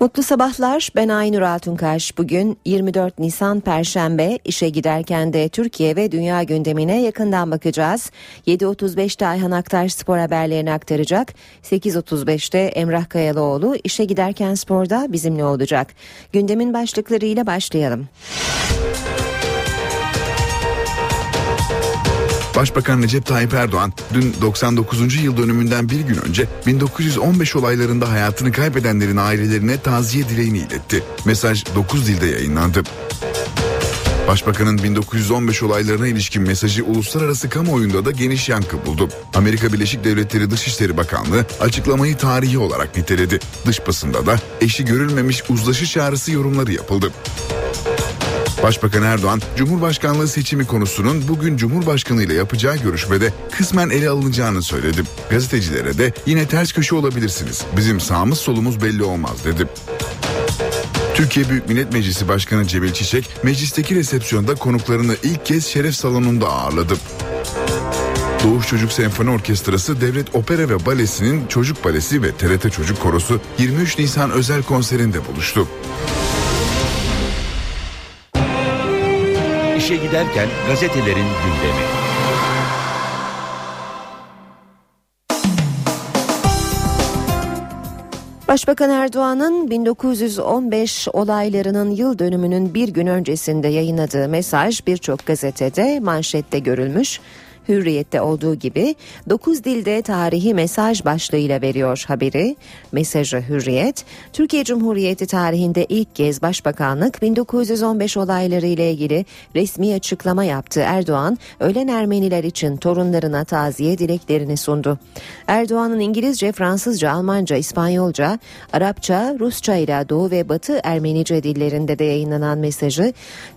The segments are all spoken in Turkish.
Mutlu sabahlar. Ben Aynur Altunkaş. Bugün 24 Nisan Perşembe. İşe giderken de Türkiye ve dünya gündemine yakından bakacağız. 7.35'te Ayhan Aktaş spor haberlerini aktaracak. 8.35'te Emrah Kayalıoğlu işe giderken sporda bizimle olacak. Gündemin başlıklarıyla başlayalım. Başbakan Recep Tayyip Erdoğan dün 99. yıl dönümünden bir gün önce 1915 olaylarında hayatını kaybedenlerin ailelerine taziye dileğini iletti. Mesaj 9 dilde yayınlandı. Başbakanın 1915 olaylarına ilişkin mesajı uluslararası kamuoyunda da geniş yankı buldu. Amerika Birleşik Devletleri Dışişleri Bakanlığı açıklamayı tarihi olarak niteledi. Dış basında da eşi görülmemiş uzlaşı çağrısı yorumları yapıldı. Başbakan Erdoğan, Cumhurbaşkanlığı seçimi konusunun bugün Cumhurbaşkanı ile yapacağı görüşmede kısmen ele alınacağını söyledi. Gazetecilere de yine ters köşe olabilirsiniz. Bizim sağımız solumuz belli olmaz dedi. Türkiye Büyük Millet Meclisi Başkanı Cemil Çiçek, meclisteki resepsiyonda konuklarını ilk kez şeref salonunda ağırladı. Doğuş Çocuk Senfoni Orkestrası Devlet Opera ve Balesi'nin Çocuk Balesi ve TRT Çocuk Korosu 23 Nisan özel konserinde buluştu. İşe giderken gazetelerin gündemi. Başbakan Erdoğan'ın 1915 olaylarının yıl dönümünün bir gün öncesinde yayınladığı mesaj birçok gazetede manşette görülmüş. Hürriyet'te olduğu gibi 9 dilde tarihi mesaj başlığıyla veriyor haberi. Mesajı Hürriyet, Türkiye Cumhuriyeti tarihinde ilk kez Başbakanlık 1915 olayları ile ilgili resmi açıklama yaptı. Erdoğan, ölen Ermeniler için torunlarına taziye dileklerini sundu. Erdoğan'ın İngilizce, Fransızca, Almanca, İspanyolca, Arapça, Rusça ile Doğu ve Batı Ermenice dillerinde de yayınlanan mesajı,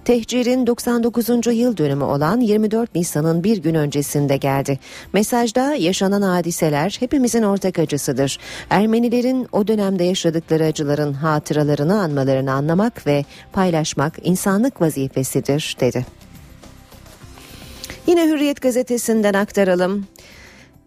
tehcirin 99. yıl dönümü olan 24 Nisan'ın bir gün önce öncesinde geldi. Mesajda yaşanan hadiseler hepimizin ortak acısıdır. Ermenilerin o dönemde yaşadıkları acıların hatıralarını anmalarını anlamak ve paylaşmak insanlık vazifesidir dedi. Yine Hürriyet gazetesinden aktaralım.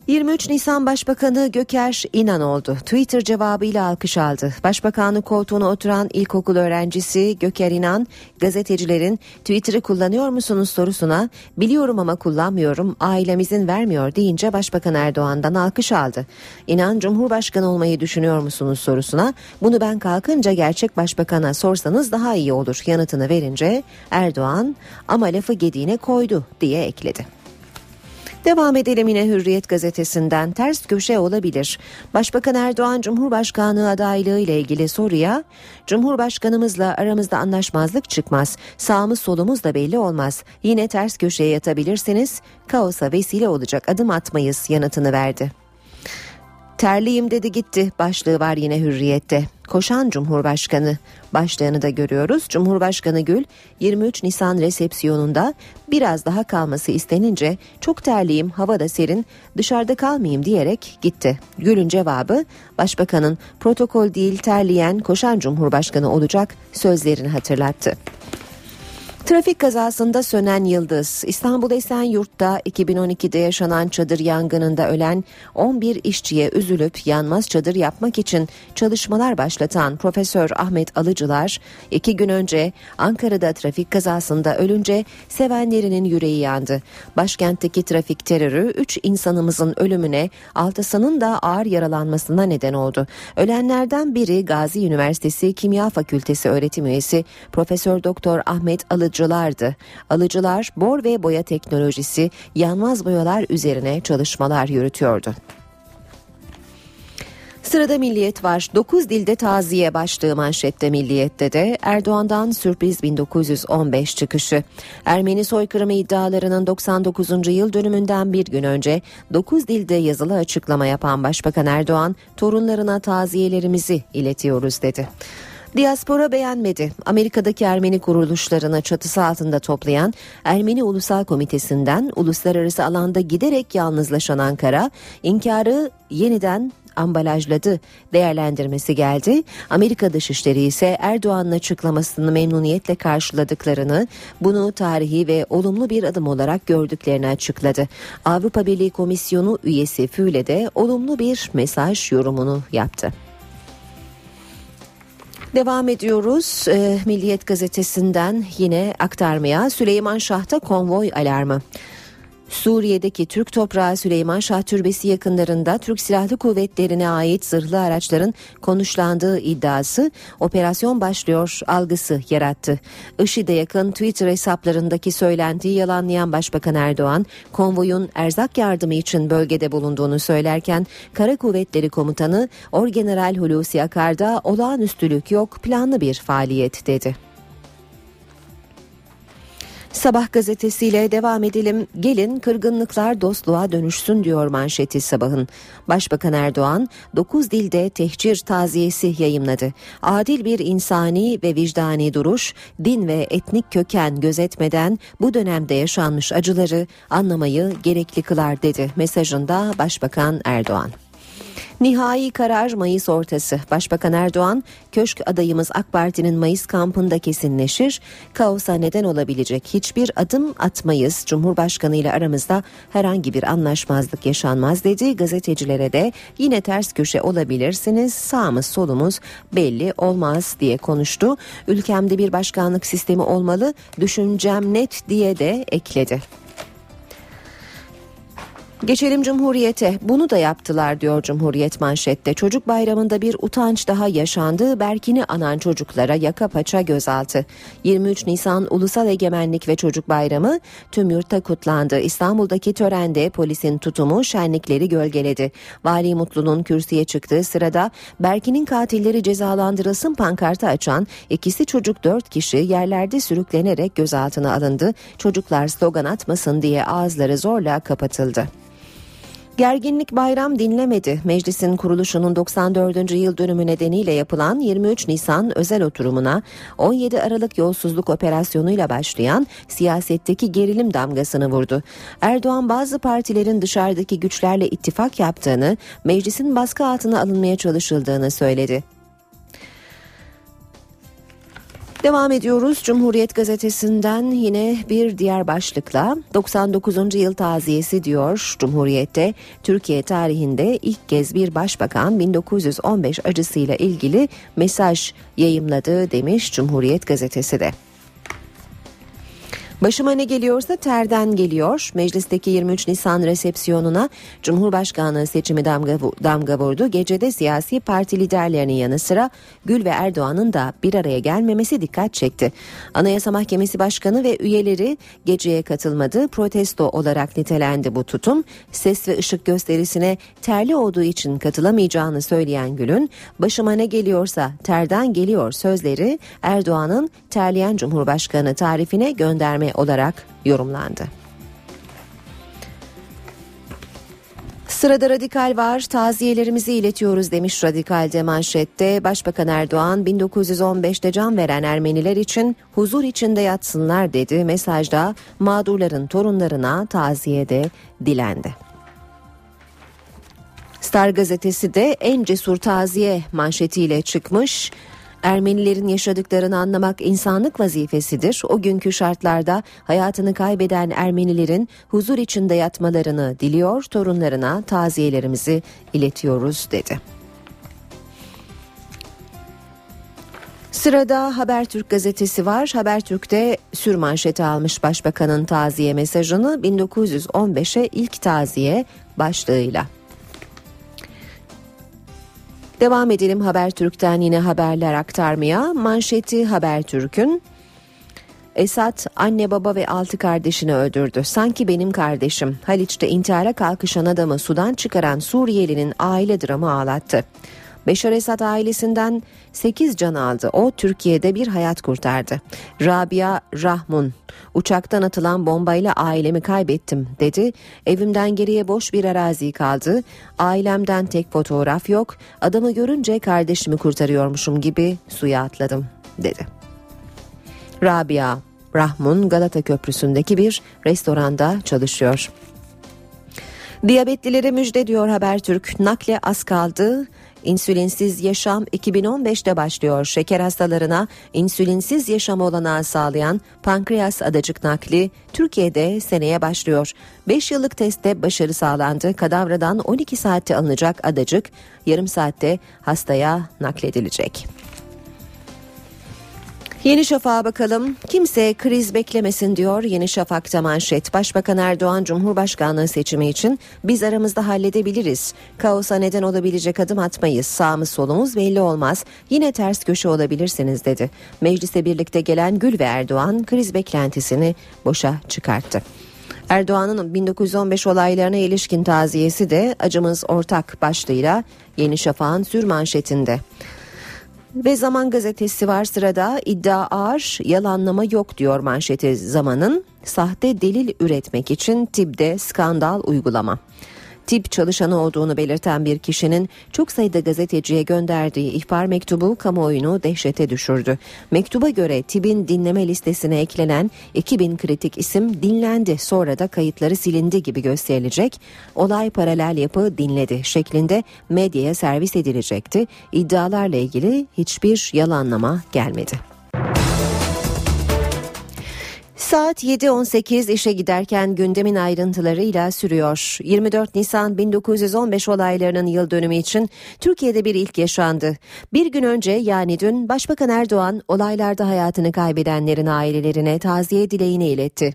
23 Nisan Başbakanı Göker İnan oldu. Twitter cevabıyla alkış aldı. Başbakanlık koltuğuna oturan ilkokul öğrencisi Göker İnan, gazetecilerin Twitter'ı kullanıyor musunuz sorusuna biliyorum ama kullanmıyorum, ailemizin vermiyor deyince Başbakan Erdoğan'dan alkış aldı. İnan Cumhurbaşkanı olmayı düşünüyor musunuz sorusuna bunu ben kalkınca gerçek başbakana sorsanız daha iyi olur yanıtını verince Erdoğan ama lafı gediğine koydu diye ekledi. Devam edelim yine Hürriyet gazetesinden ters köşe olabilir. Başbakan Erdoğan Cumhurbaşkanlığı adaylığı ile ilgili soruya Cumhurbaşkanımızla aramızda anlaşmazlık çıkmaz. Sağımız solumuz da belli olmaz. Yine ters köşeye yatabilirsiniz. Kaosa vesile olacak adım atmayız yanıtını verdi. Terliyim dedi gitti başlığı var yine hürriyette. Koşan Cumhurbaşkanı başlığını da görüyoruz. Cumhurbaşkanı Gül 23 Nisan resepsiyonunda biraz daha kalması istenince çok terliyim hava da serin dışarıda kalmayayım diyerek gitti. Gül'ün cevabı başbakanın protokol değil terleyen koşan Cumhurbaşkanı olacak sözlerini hatırlattı. Trafik kazasında sönen yıldız İstanbul Esenyurt'ta 2012'de yaşanan çadır yangınında ölen 11 işçiye üzülüp yanmaz çadır yapmak için çalışmalar başlatan Profesör Ahmet Alıcılar iki gün önce Ankara'da trafik kazasında ölünce sevenlerinin yüreği yandı. Başkentteki trafik terörü 3 insanımızın ölümüne 6'sının da ağır yaralanmasına neden oldu. Ölenlerden biri Gazi Üniversitesi Kimya Fakültesi öğretim üyesi Profesör Doktor Ahmet Alıcılar alıcılardı. Alıcılar bor ve boya teknolojisi yanmaz boyalar üzerine çalışmalar yürütüyordu. Sırada Milliyet var. 9 dilde taziye başlığı manşette Milliyet'te de Erdoğan'dan sürpriz 1915 çıkışı. Ermeni soykırımı iddialarının 99. yıl dönümünden bir gün önce 9 dilde yazılı açıklama yapan Başbakan Erdoğan torunlarına taziyelerimizi iletiyoruz dedi. Diaspora beğenmedi. Amerika'daki Ermeni kuruluşlarını çatısı altında toplayan Ermeni Ulusal Komitesi'nden uluslararası alanda giderek yalnızlaşan Ankara, inkarı yeniden ambalajladı değerlendirmesi geldi. Amerika Dışişleri ise Erdoğan'ın açıklamasını memnuniyetle karşıladıklarını, bunu tarihi ve olumlu bir adım olarak gördüklerini açıkladı. Avrupa Birliği Komisyonu üyesi Füle de olumlu bir mesaj yorumunu yaptı. Devam ediyoruz e, Milliyet gazetesinden yine aktarmaya Süleyman Şah'ta konvoy alarmı. Suriye'deki Türk toprağı Süleyman Şah Türbesi yakınlarında Türk Silahlı Kuvvetleri'ne ait zırhlı araçların konuşlandığı iddiası operasyon başlıyor algısı yarattı. IŞİD'e yakın Twitter hesaplarındaki söylentiyi yalanlayan Başbakan Erdoğan, konvoyun erzak yardımı için bölgede bulunduğunu söylerken Kara Kuvvetleri Komutanı Orgeneral Hulusi Akar'da olağanüstülük yok planlı bir faaliyet dedi. Sabah gazetesiyle devam edelim. Gelin kırgınlıklar dostluğa dönüşsün diyor manşeti sabahın. Başbakan Erdoğan 9 dilde tehcir taziyesi yayımladı. Adil bir insani ve vicdani duruş, din ve etnik köken gözetmeden bu dönemde yaşanmış acıları anlamayı gerekli kılar dedi mesajında Başbakan Erdoğan. Nihai karar Mayıs ortası. Başbakan Erdoğan, köşk adayımız AK Parti'nin Mayıs kampında kesinleşir. Kaosa neden olabilecek hiçbir adım atmayız. Cumhurbaşkanı ile aramızda herhangi bir anlaşmazlık yaşanmaz dedi. Gazetecilere de yine ters köşe olabilirsiniz. Sağımız solumuz belli olmaz diye konuştu. Ülkemde bir başkanlık sistemi olmalı. Düşüncem net diye de ekledi. Geçelim Cumhuriyet'e. Bunu da yaptılar diyor Cumhuriyet manşette. Çocuk bayramında bir utanç daha yaşandı. Berkin'i anan çocuklara yaka paça gözaltı. 23 Nisan Ulusal Egemenlik ve Çocuk Bayramı tüm yurtta kutlandı. İstanbul'daki törende polisin tutumu şenlikleri gölgeledi. Vali Mutlu'nun kürsüye çıktığı sırada Berkin'in katilleri cezalandırılsın pankartı açan ikisi çocuk dört kişi yerlerde sürüklenerek gözaltına alındı. Çocuklar slogan atmasın diye ağızları zorla kapatıldı. Gerginlik bayram dinlemedi. Meclisin kuruluşunun 94. yıl dönümü nedeniyle yapılan 23 Nisan özel oturumuna 17 Aralık yolsuzluk operasyonuyla başlayan siyasetteki gerilim damgasını vurdu. Erdoğan bazı partilerin dışarıdaki güçlerle ittifak yaptığını, meclisin baskı altına alınmaya çalışıldığını söyledi. Devam ediyoruz Cumhuriyet gazetesinden yine bir diğer başlıkla 99. yıl taziyesi diyor Cumhuriyet'te Türkiye tarihinde ilk kez bir başbakan 1915 acısıyla ilgili mesaj yayımladı demiş Cumhuriyet gazetesi de. Başıma ne geliyorsa terden geliyor. Meclisteki 23 Nisan resepsiyonuna Cumhurbaşkanlığı seçimi damga, damga vurdu. Gecede siyasi parti liderlerinin yanı sıra Gül ve Erdoğan'ın da bir araya gelmemesi dikkat çekti. Anayasa Mahkemesi Başkanı ve üyeleri geceye katılmadı. Protesto olarak nitelendi bu tutum. Ses ve ışık gösterisine terli olduğu için katılamayacağını söyleyen Gül'ün başıma ne geliyorsa terden geliyor sözleri Erdoğan'ın terleyen Cumhurbaşkanı tarifine gönderme olarak yorumlandı. Sırada radikal var taziyelerimizi iletiyoruz demiş radikalde manşette. Başbakan Erdoğan 1915'te can veren Ermeniler için huzur içinde yatsınlar dedi. Mesajda mağdurların torunlarına taziyede dilendi. Star gazetesi de en cesur taziye manşetiyle çıkmış. Ermenilerin yaşadıklarını anlamak insanlık vazifesidir. O günkü şartlarda hayatını kaybeden Ermenilerin huzur içinde yatmalarını diliyor, torunlarına taziyelerimizi iletiyoruz dedi. Sırada Habertürk gazetesi var. Habertürk'te sür manşeti almış başbakanın taziye mesajını 1915'e ilk taziye başlığıyla. Devam edelim Habertürk'ten yine haberler aktarmaya. Manşeti Habertürk'ün Esat anne baba ve altı kardeşini öldürdü. Sanki benim kardeşim. Haliç'te intihara kalkışan adamı sudan çıkaran Suriyelinin aile dramı ağlattı. Beşar Esad ailesinden 8 can aldı. O Türkiye'de bir hayat kurtardı. Rabia Rahmun uçaktan atılan bombayla ailemi kaybettim dedi. Evimden geriye boş bir arazi kaldı. Ailemden tek fotoğraf yok. Adamı görünce kardeşimi kurtarıyormuşum gibi suya atladım dedi. Rabia Rahmun Galata Köprüsü'ndeki bir restoranda çalışıyor. Diyabetlilere müjde diyor Habertürk. Nakle az kaldı. İnsülinsiz yaşam 2015'te başlıyor. Şeker hastalarına insülinsiz yaşam olanağı sağlayan pankreas adacık nakli Türkiye'de seneye başlıyor. 5 yıllık testte başarı sağlandı. Kadavradan 12 saatte alınacak adacık yarım saatte hastaya nakledilecek. Yeni Şafak'a bakalım. Kimse kriz beklemesin diyor Yeni Şafak'ta manşet. Başbakan Erdoğan Cumhurbaşkanlığı seçimi için biz aramızda halledebiliriz. Kaosa neden olabilecek adım atmayız. Sağımız solumuz belli olmaz. Yine ters köşe olabilirsiniz dedi. Meclise birlikte gelen Gül ve Erdoğan kriz beklentisini boşa çıkarttı. Erdoğan'ın 1915 olaylarına ilişkin taziyesi de acımız ortak başlığıyla Yeni Şafak'ın sür manşetinde. Ve Zaman Gazetesi var sırada iddia ağır yalanlama yok diyor manşeti Zaman'ın sahte delil üretmek için TİB'de skandal uygulama. Tip çalışanı olduğunu belirten bir kişinin çok sayıda gazeteciye gönderdiği ihbar mektubu kamuoyunu dehşete düşürdü. Mektuba göre TİB'in dinleme listesine eklenen 2000 kritik isim dinlendi sonra da kayıtları silindi gibi gösterilecek. Olay paralel yapı dinledi şeklinde medyaya servis edilecekti. İddialarla ilgili hiçbir yalanlama gelmedi. Saat 7.18 işe giderken gündemin ayrıntılarıyla sürüyor. 24 Nisan 1915 olaylarının yıl dönümü için Türkiye'de bir ilk yaşandı. Bir gün önce yani dün Başbakan Erdoğan olaylarda hayatını kaybedenlerin ailelerine taziye dileğini iletti.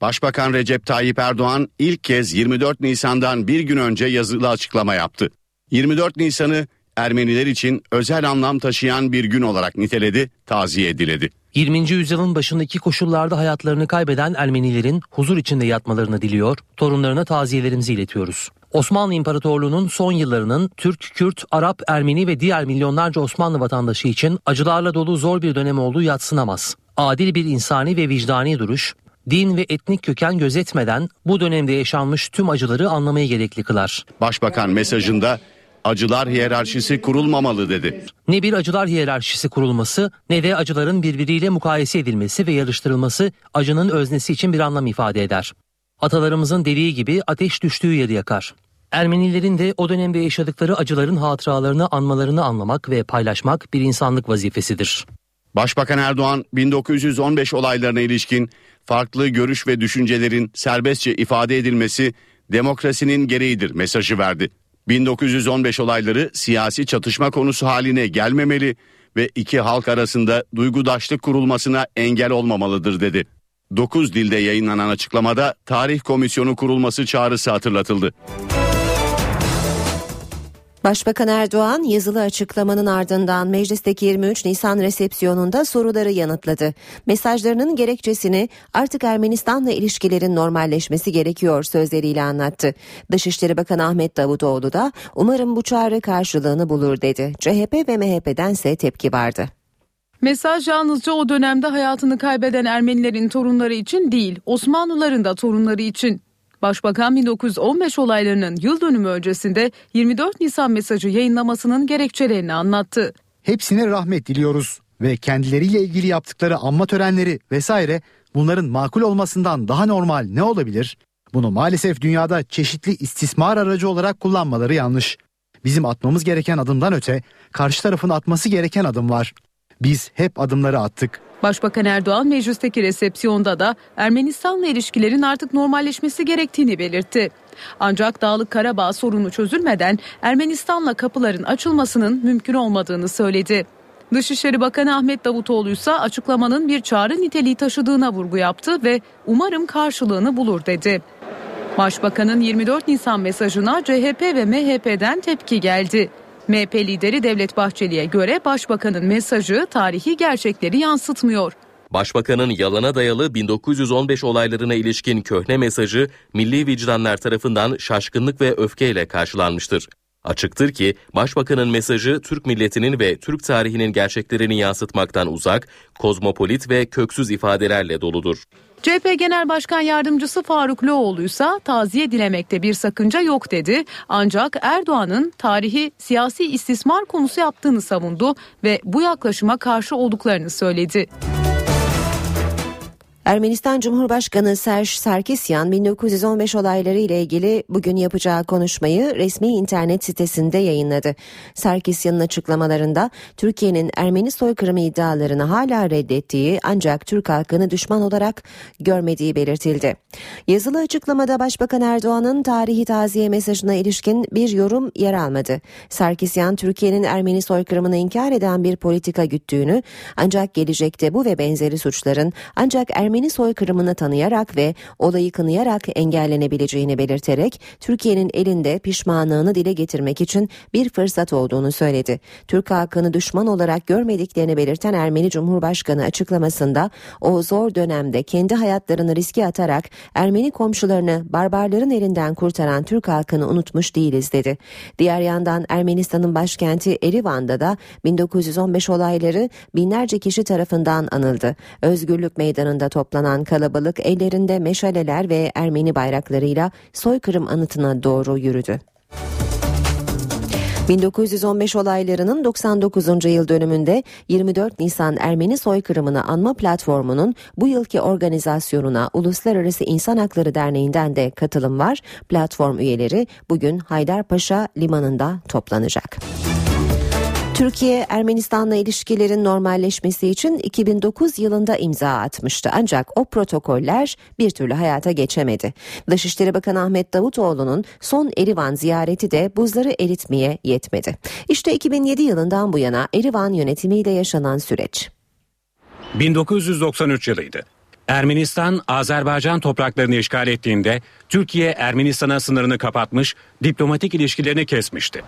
Başbakan Recep Tayyip Erdoğan ilk kez 24 Nisan'dan bir gün önce yazılı açıklama yaptı. 24 Nisan'ı Ermeniler için özel anlam taşıyan bir gün olarak niteledi, taziye diledi. 20. yüzyılın başındaki koşullarda hayatlarını kaybeden Ermenilerin huzur içinde yatmalarını diliyor, torunlarına taziyelerimizi iletiyoruz. Osmanlı İmparatorluğu'nun son yıllarının Türk, Kürt, Arap, Ermeni ve diğer milyonlarca Osmanlı vatandaşı için acılarla dolu zor bir dönem olduğu yatsınamaz. Adil bir insani ve vicdani duruş, din ve etnik köken gözetmeden bu dönemde yaşanmış tüm acıları anlamayı gerekli kılar. Başbakan mesajında acılar hiyerarşisi kurulmamalı dedi. Ne bir acılar hiyerarşisi kurulması ne de acıların birbiriyle mukayese edilmesi ve yarıştırılması acının öznesi için bir anlam ifade eder. Atalarımızın dediği gibi ateş düştüğü yeri yakar. Ermenilerin de o dönemde yaşadıkları acıların hatıralarını anmalarını anlamak ve paylaşmak bir insanlık vazifesidir. Başbakan Erdoğan 1915 olaylarına ilişkin farklı görüş ve düşüncelerin serbestçe ifade edilmesi demokrasinin gereğidir mesajı verdi. 1915 olayları siyasi çatışma konusu haline gelmemeli ve iki halk arasında duygudaşlık kurulmasına engel olmamalıdır dedi. 9 dilde yayınlanan açıklamada tarih komisyonu kurulması çağrısı hatırlatıldı. Başbakan Erdoğan yazılı açıklamanın ardından meclisteki 23 Nisan resepsiyonunda soruları yanıtladı. Mesajlarının gerekçesini artık Ermenistan'la ilişkilerin normalleşmesi gerekiyor sözleriyle anlattı. Dışişleri Bakanı Ahmet Davutoğlu da umarım bu çağrı karşılığını bulur dedi. CHP ve MHP'dense tepki vardı. Mesaj yalnızca o dönemde hayatını kaybeden Ermenilerin torunları için değil, Osmanlıların da torunları için. Başbakan 1915 olaylarının yıl dönümü öncesinde 24 Nisan mesajı yayınlamasının gerekçelerini anlattı. Hepsine rahmet diliyoruz ve kendileriyle ilgili yaptıkları anma törenleri vesaire bunların makul olmasından daha normal ne olabilir? Bunu maalesef dünyada çeşitli istismar aracı olarak kullanmaları yanlış. Bizim atmamız gereken adımdan öte karşı tarafın atması gereken adım var. Biz hep adımları attık. Başbakan Erdoğan meclisteki resepsiyonda da Ermenistan'la ilişkilerin artık normalleşmesi gerektiğini belirtti. Ancak Dağlık Karabağ sorunu çözülmeden Ermenistan'la kapıların açılmasının mümkün olmadığını söyledi. Dışişleri Bakanı Ahmet Davutoğlu ise açıklamanın bir çağrı niteliği taşıdığına vurgu yaptı ve umarım karşılığını bulur dedi. Başbakanın 24 Nisan mesajına CHP ve MHP'den tepki geldi. MHP lideri Devlet Bahçeli'ye göre başbakanın mesajı tarihi gerçekleri yansıtmıyor. Başbakanın yalana dayalı 1915 olaylarına ilişkin köhne mesajı milli vicdanlar tarafından şaşkınlık ve öfkeyle karşılanmıştır. Açıktır ki Başbakanın mesajı Türk milletinin ve Türk tarihinin gerçeklerini yansıtmaktan uzak, kozmopolit ve köksüz ifadelerle doludur. CHP Genel Başkan Yardımcısı Faruk Loğlu ise taziye dilemekte bir sakınca yok dedi. Ancak Erdoğan'ın tarihi siyasi istismar konusu yaptığını savundu ve bu yaklaşıma karşı olduklarını söyledi. Ermenistan Cumhurbaşkanı Serj Sarkisyan 1915 olayları ile ilgili bugün yapacağı konuşmayı resmi internet sitesinde yayınladı. Sarkisyan'ın açıklamalarında Türkiye'nin Ermeni soykırımı iddialarını hala reddettiği ancak Türk halkını düşman olarak görmediği belirtildi. Yazılı açıklamada Başbakan Erdoğan'ın tarihi taziye mesajına ilişkin bir yorum yer almadı. Sarkisyan Türkiye'nin Ermeni soykırımını inkar eden bir politika güttüğünü ancak gelecekte bu ve benzeri suçların ancak Ermeni soykırımını tanıyarak ve olayı kınayarak engellenebileceğini belirterek Türkiye'nin elinde pişmanlığını dile getirmek için bir fırsat olduğunu söyledi. Türk halkını düşman olarak görmediklerini belirten Ermeni Cumhurbaşkanı açıklamasında o zor dönemde kendi hayatlarını riske atarak Ermeni komşularını barbarların elinden kurtaran Türk halkını unutmuş değiliz dedi. Diğer yandan Ermenistan'ın başkenti Erivan'da da 1915 olayları binlerce kişi tarafından anıldı. Özgürlük Meydanı'nda toplanan kalabalık ellerinde meşaleler ve Ermeni bayraklarıyla soykırım anıtına doğru yürüdü. 1915 olaylarının 99. yıl dönümünde 24 Nisan Ermeni soykırımını anma platformunun bu yılki organizasyonuna Uluslararası İnsan Hakları Derneği'nden de katılım var. Platform üyeleri bugün Haydarpaşa limanında toplanacak. Türkiye Ermenistan'la ilişkilerin normalleşmesi için 2009 yılında imza atmıştı. Ancak o protokoller bir türlü hayata geçemedi. Dışişleri Bakanı Ahmet Davutoğlu'nun son Erivan ziyareti de buzları eritmeye yetmedi. İşte 2007 yılından bu yana Erivan yönetimiyle yaşanan süreç. 1993 yılıydı. Ermenistan, Azerbaycan topraklarını işgal ettiğinde Türkiye Ermenistan'a sınırını kapatmış, diplomatik ilişkilerini kesmişti.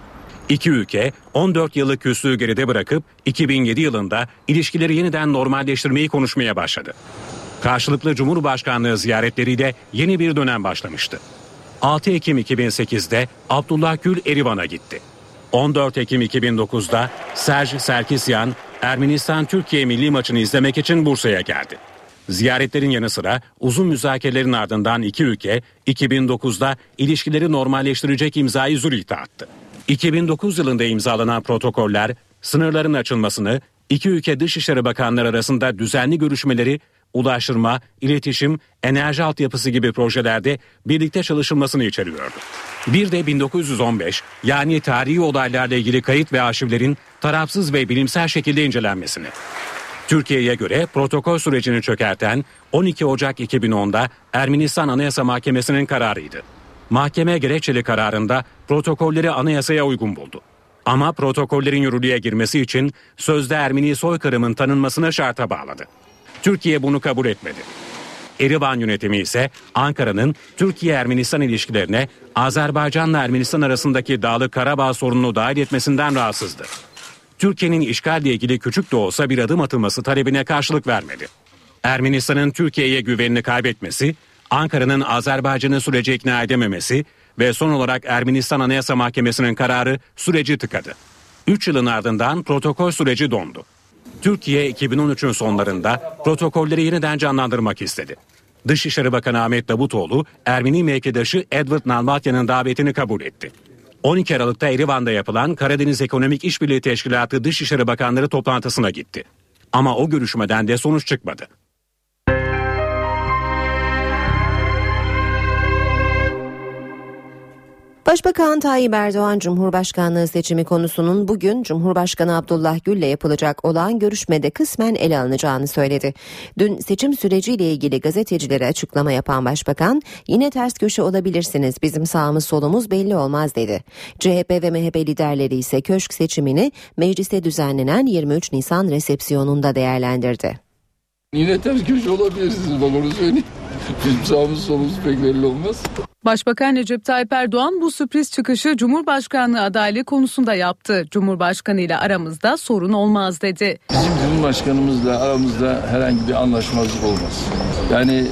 İki ülke 14 yıllık küslüğü geride bırakıp 2007 yılında ilişkileri yeniden normalleştirmeyi konuşmaya başladı. Karşılıklı Cumhurbaşkanlığı ziyaretleriyle yeni bir dönem başlamıştı. 6 Ekim 2008'de Abdullah Gül Erivan'a gitti. 14 Ekim 2009'da Serj Serkisyan Ermenistan-Türkiye milli maçını izlemek için Bursa'ya geldi. Ziyaretlerin yanı sıra uzun müzakerelerin ardından iki ülke 2009'da ilişkileri normalleştirecek imzayı Zürih'te attı. 2009 yılında imzalanan protokoller sınırların açılmasını, iki ülke Dışişleri Bakanları arasında düzenli görüşmeleri, ulaştırma, iletişim, enerji altyapısı gibi projelerde birlikte çalışılmasını içeriyordu. Bir de 1915 yani tarihi olaylarla ilgili kayıt ve arşivlerin tarafsız ve bilimsel şekilde incelenmesini. Türkiye'ye göre protokol sürecini çökerten 12 Ocak 2010'da Ermenistan Anayasa Mahkemesi'nin kararıydı. Mahkeme gerekçeli kararında protokolleri anayasaya uygun buldu. Ama protokollerin yürürlüğe girmesi için sözde Ermeni soykırımın tanınmasına şarta bağladı. Türkiye bunu kabul etmedi. Erivan yönetimi ise Ankara'nın Türkiye-Ermenistan ilişkilerine Azerbaycan'la Ermenistan arasındaki Dağlık Karabağ sorununu dahil etmesinden rahatsızdı. Türkiye'nin işgalle ilgili küçük de olsa bir adım atılması talebine karşılık vermedi. Ermenistan'ın Türkiye'ye güvenini kaybetmesi Ankara'nın Azerbaycan'ı sürece ikna edememesi ve son olarak Ermenistan Anayasa Mahkemesi'nin kararı süreci tıkadı. 3 yılın ardından protokol süreci dondu. Türkiye 2013'ün sonlarında protokolleri yeniden canlandırmak istedi. Dışişleri Bakanı Ahmet Davutoğlu, Ermeni mevkidaşı Edward Nalmatya'nın davetini kabul etti. 12 Aralık'ta Erivan'da yapılan Karadeniz Ekonomik İşbirliği Teşkilatı Dışişleri Bakanları toplantısına gitti. Ama o görüşmeden de sonuç çıkmadı. Başbakan Tayyip Erdoğan Cumhurbaşkanlığı seçimi konusunun bugün Cumhurbaşkanı Abdullah Gül'le yapılacak olan görüşmede kısmen ele alınacağını söyledi. Dün seçim süreciyle ilgili gazetecilere açıklama yapan Başbakan yine ters köşe olabilirsiniz bizim sağımız solumuz belli olmaz dedi. CHP ve MHP liderleri ise köşk seçimini mecliste düzenlenen 23 Nisan resepsiyonunda değerlendirdi. Yine ters köşe olabilirsiniz bak onu söyleyeyim. Bizim sağımız solumuz pek belli olmaz. Başbakan Recep Tayyip Erdoğan bu sürpriz çıkışı Cumhurbaşkanlığı adaylığı konusunda yaptı. Cumhurbaşkanı ile aramızda sorun olmaz dedi. Bizim Cumhurbaşkanımızla aramızda herhangi bir anlaşmazlık olmaz. Yani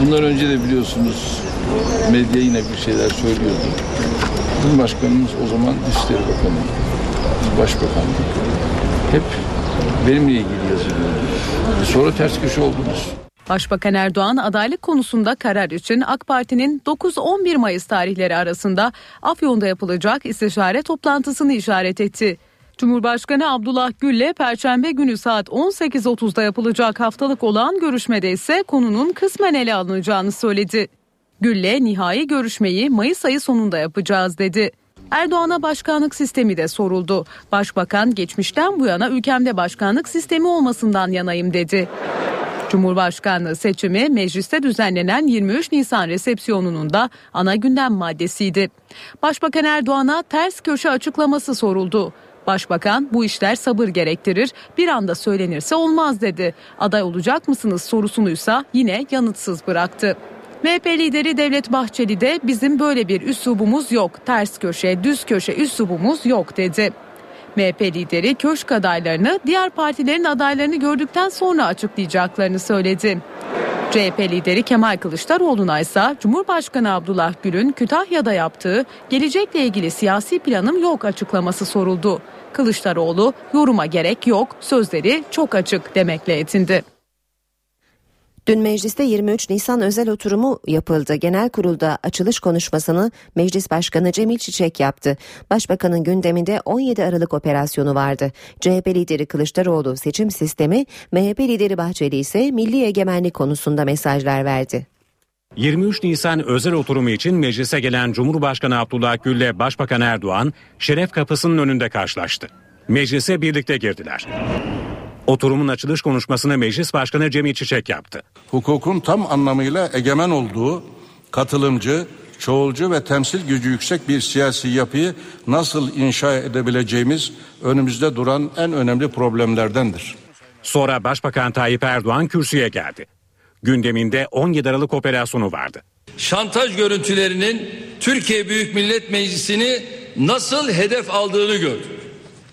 bundan önce de biliyorsunuz medya yine bir şeyler söylüyordu. Cumhurbaşkanımız o zaman Dışişleri Bakanı, Başbakanlık hep benimle ilgili yazılıyordu. Sonra ters köşe oldunuz. Başbakan Erdoğan adaylık konusunda karar için AK Parti'nin 9-11 Mayıs tarihleri arasında Afyon'da yapılacak istişare toplantısını işaret etti. Cumhurbaşkanı Abdullah Gül'le Perşembe günü saat 18.30'da yapılacak haftalık olan görüşmede ise konunun kısmen ele alınacağını söyledi. Gül'le nihai görüşmeyi Mayıs ayı sonunda yapacağız dedi. Erdoğan'a başkanlık sistemi de soruldu. Başbakan geçmişten bu yana ülkemde başkanlık sistemi olmasından yanayım dedi. Cumhurbaşkanlığı seçimi mecliste düzenlenen 23 Nisan resepsiyonunun da ana gündem maddesiydi. Başbakan Erdoğan'a ters köşe açıklaması soruldu. Başbakan bu işler sabır gerektirir bir anda söylenirse olmaz dedi. Aday olacak mısınız sorusunuysa yine yanıtsız bıraktı. MHP lideri Devlet Bahçeli de bizim böyle bir üslubumuz yok. Ters köşe, düz köşe üslubumuz yok dedi. MHP lideri köşk adaylarını diğer partilerin adaylarını gördükten sonra açıklayacaklarını söyledi. CHP lideri Kemal Kılıçdaroğlu'na ise Cumhurbaşkanı Abdullah Gül'ün Kütahya'da yaptığı gelecekle ilgili siyasi planım yok açıklaması soruldu. Kılıçdaroğlu yoruma gerek yok sözleri çok açık demekle yetindi. Dün mecliste 23 Nisan özel oturumu yapıldı. Genel kurulda açılış konuşmasını Meclis Başkanı Cemil Çiçek yaptı. Başbakanın gündeminde 17 Aralık operasyonu vardı. CHP lideri Kılıçdaroğlu seçim sistemi, MHP lideri Bahçeli ise milli egemenlik konusunda mesajlar verdi. 23 Nisan özel oturumu için meclise gelen Cumhurbaşkanı Abdullah Gül ile Başbakan Erdoğan şeref kapısının önünde karşılaştı. Meclise birlikte girdiler. Oturumun açılış konuşmasını Meclis Başkanı Cemil Çiçek yaptı. Hukukun tam anlamıyla egemen olduğu, katılımcı, çoğulcu ve temsil gücü yüksek bir siyasi yapıyı nasıl inşa edebileceğimiz önümüzde duran en önemli problemlerdendir. Sonra Başbakan Tayyip Erdoğan kürsüye geldi. Gündeminde 17 Aralık operasyonu vardı. Şantaj görüntülerinin Türkiye Büyük Millet Meclisi'ni nasıl hedef aldığını gördük.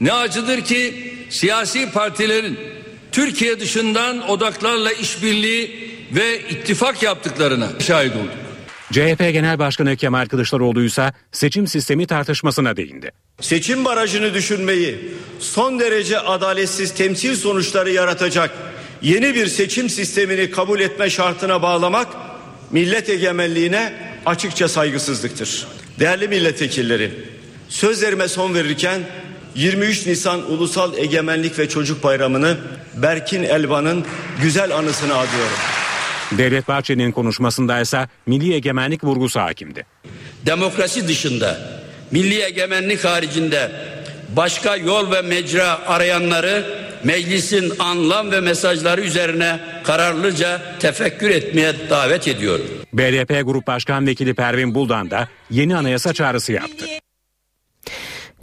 Ne acıdır ki siyasi partilerin Türkiye dışından odaklarla işbirliği ve ittifak yaptıklarına şahit olduk. CHP Genel Başkanı Kemal Kılıçdaroğlu ise seçim sistemi tartışmasına değindi. Seçim barajını düşünmeyi son derece adaletsiz temsil sonuçları yaratacak yeni bir seçim sistemini kabul etme şartına bağlamak millet egemenliğine açıkça saygısızlıktır. Değerli milletvekilleri, sözlerime son verirken 23 Nisan Ulusal Egemenlik ve Çocuk Bayramı'nı Berkin Elvan'ın güzel anısına adıyorum. Devlet Bahçeli'nin konuşmasında ise milli egemenlik vurgusu hakimdi. Demokrasi dışında, milli egemenlik haricinde başka yol ve mecra arayanları meclisin anlam ve mesajları üzerine kararlıca tefekkür etmeye davet ediyorum. BDP Grup Başkan Vekili Pervin Buldan da yeni anayasa çağrısı yaptı.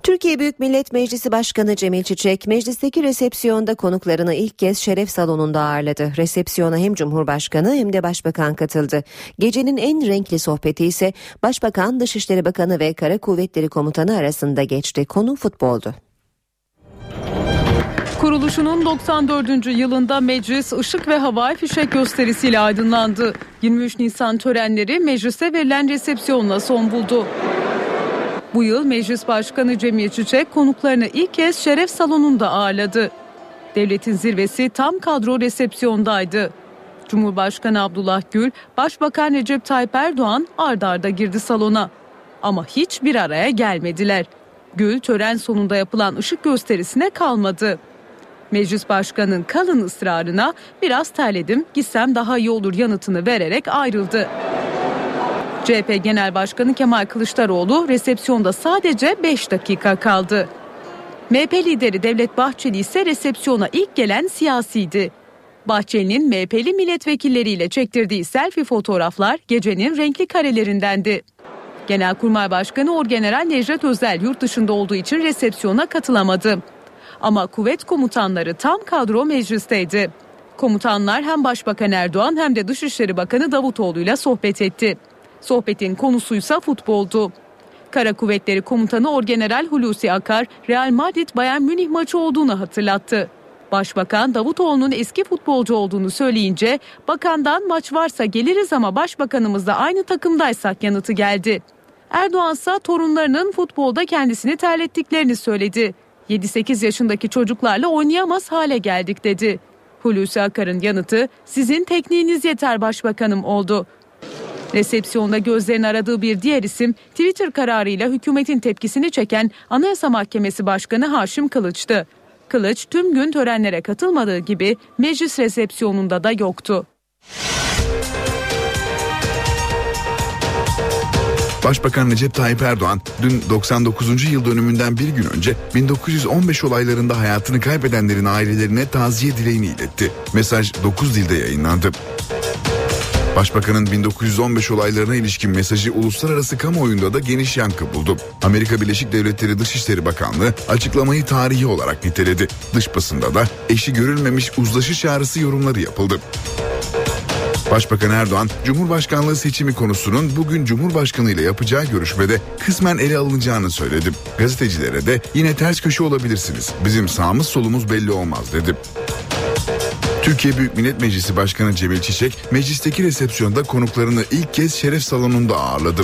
Türkiye Büyük Millet Meclisi Başkanı Cemil Çiçek, meclisteki resepsiyonda konuklarını ilk kez şeref salonunda ağırladı. Resepsiyona hem Cumhurbaşkanı hem de Başbakan katıldı. Gecenin en renkli sohbeti ise Başbakan, Dışişleri Bakanı ve Kara Kuvvetleri Komutanı arasında geçti. Konu futboldu. Kuruluşunun 94. yılında meclis ışık ve havai fişek gösterisiyle aydınlandı. 23 Nisan törenleri meclise verilen resepsiyonla son buldu. Bu yıl Meclis Başkanı Cemil Çiçek konuklarını ilk kez şeref salonunda ağırladı. Devletin zirvesi tam kadro resepsiyondaydı. Cumhurbaşkanı Abdullah Gül, Başbakan Recep Tayyip Erdoğan ard arda girdi salona. Ama hiç bir araya gelmediler. Gül tören sonunda yapılan ışık gösterisine kalmadı. Meclis Başkanı'nın kalın ısrarına biraz terledim gitsem daha iyi olur yanıtını vererek ayrıldı. CHP Genel Başkanı Kemal Kılıçdaroğlu resepsiyonda sadece 5 dakika kaldı. MHP lideri Devlet Bahçeli ise resepsiyona ilk gelen siyasiydi. Bahçeli'nin MHP'li milletvekilleriyle çektirdiği selfie fotoğraflar gecenin renkli karelerindendi. Genelkurmay Başkanı Orgeneral Necdet Özel yurt dışında olduğu için resepsiyona katılamadı. Ama kuvvet komutanları tam kadro meclisteydi. Komutanlar hem Başbakan Erdoğan hem de Dışişleri Bakanı Davutoğlu ile sohbet etti. Sohbetin konusuysa futboldu. Kara Kuvvetleri Komutanı Orgeneral Hulusi Akar, Real Madrid Bayern Münih maçı olduğunu hatırlattı. Başbakan Davutoğlu'nun eski futbolcu olduğunu söyleyince bakandan maç varsa geliriz ama başbakanımızla aynı takımdaysak yanıtı geldi. Erdoğan ise torunlarının futbolda kendisini terlettiklerini söyledi. 7-8 yaşındaki çocuklarla oynayamaz hale geldik dedi. Hulusi Akar'ın yanıtı sizin tekniğiniz yeter başbakanım oldu. Resepsiyonda gözlerin aradığı bir diğer isim Twitter kararıyla hükümetin tepkisini çeken Anayasa Mahkemesi Başkanı Haşim Kılıç'tı. Kılıç tüm gün törenlere katılmadığı gibi meclis resepsiyonunda da yoktu. Başbakan Recep Tayyip Erdoğan dün 99. yıl dönümünden bir gün önce 1915 olaylarında hayatını kaybedenlerin ailelerine taziye dileğini iletti. Mesaj 9 dilde yayınlandı. Başbakanın 1915 olaylarına ilişkin mesajı uluslararası kamuoyunda da geniş yankı buldu. Amerika Birleşik Devletleri Dışişleri Bakanlığı açıklamayı tarihi olarak niteledi. Dış basında da eşi görülmemiş uzlaşı çağrısı yorumları yapıldı. Başbakan Erdoğan, Cumhurbaşkanlığı seçimi konusunun bugün Cumhurbaşkanı ile yapacağı görüşmede kısmen ele alınacağını söyledi. Gazetecilere de yine ters köşe olabilirsiniz. Bizim sağımız solumuz belli olmaz dedi. Türkiye Büyük Millet Meclisi Başkanı Cemil Çiçek, meclisteki resepsiyonda konuklarını ilk kez şeref salonunda ağırladı.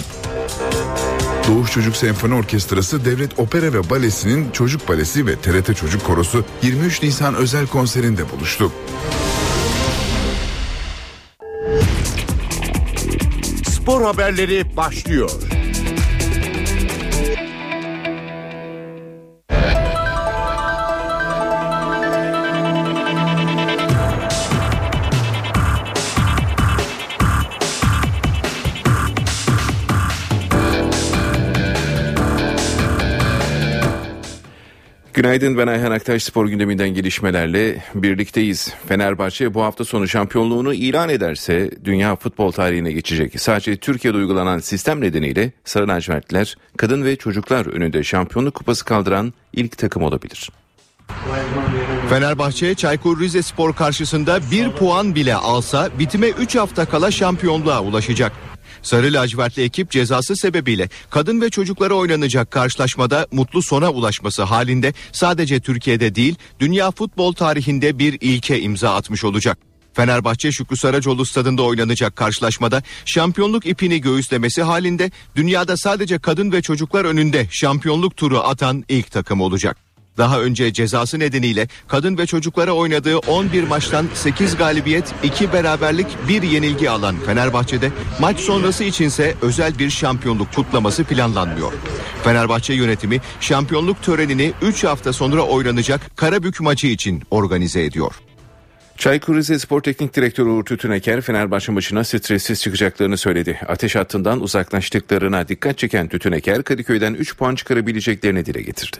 Doğuş Çocuk Senfoni Orkestrası Devlet Opera ve Balesi'nin Çocuk Balesi ve TRT Çocuk Korosu 23 Nisan özel konserinde buluştu. Spor haberleri başlıyor. Günaydın ben Ayhan Aktaş spor gündeminden gelişmelerle birlikteyiz. Fenerbahçe bu hafta sonu şampiyonluğunu ilan ederse dünya futbol tarihine geçecek. Sadece Türkiye'de uygulanan sistem nedeniyle Sarı Lacivertliler kadın ve çocuklar önünde şampiyonluk kupası kaldıran ilk takım olabilir. Fenerbahçe Çaykur Rizespor karşısında bir puan bile alsa bitime 3 hafta kala şampiyonluğa ulaşacak. Sarı lacivertli ekip cezası sebebiyle kadın ve çocuklara oynanacak karşılaşmada mutlu sona ulaşması halinde sadece Türkiye'de değil dünya futbol tarihinde bir ilke imza atmış olacak. Fenerbahçe Şükrü Saracoğlu stadında oynanacak karşılaşmada şampiyonluk ipini göğüslemesi halinde dünyada sadece kadın ve çocuklar önünde şampiyonluk turu atan ilk takım olacak. Daha önce cezası nedeniyle kadın ve çocuklara oynadığı 11 maçtan 8 galibiyet, 2 beraberlik, 1 yenilgi alan Fenerbahçe'de maç sonrası içinse özel bir şampiyonluk kutlaması planlanmıyor. Fenerbahçe yönetimi şampiyonluk törenini 3 hafta sonra oynanacak Karabük maçı için organize ediyor. Çaykur Rizespor Teknik Direktörü Uğur Tütüneker Fenerbahçe maçına stressiz çıkacaklarını söyledi. Ateş hattından uzaklaştıklarına dikkat çeken Tütüneker Kadıköy'den 3 puan çıkarabileceklerini dile getirdi.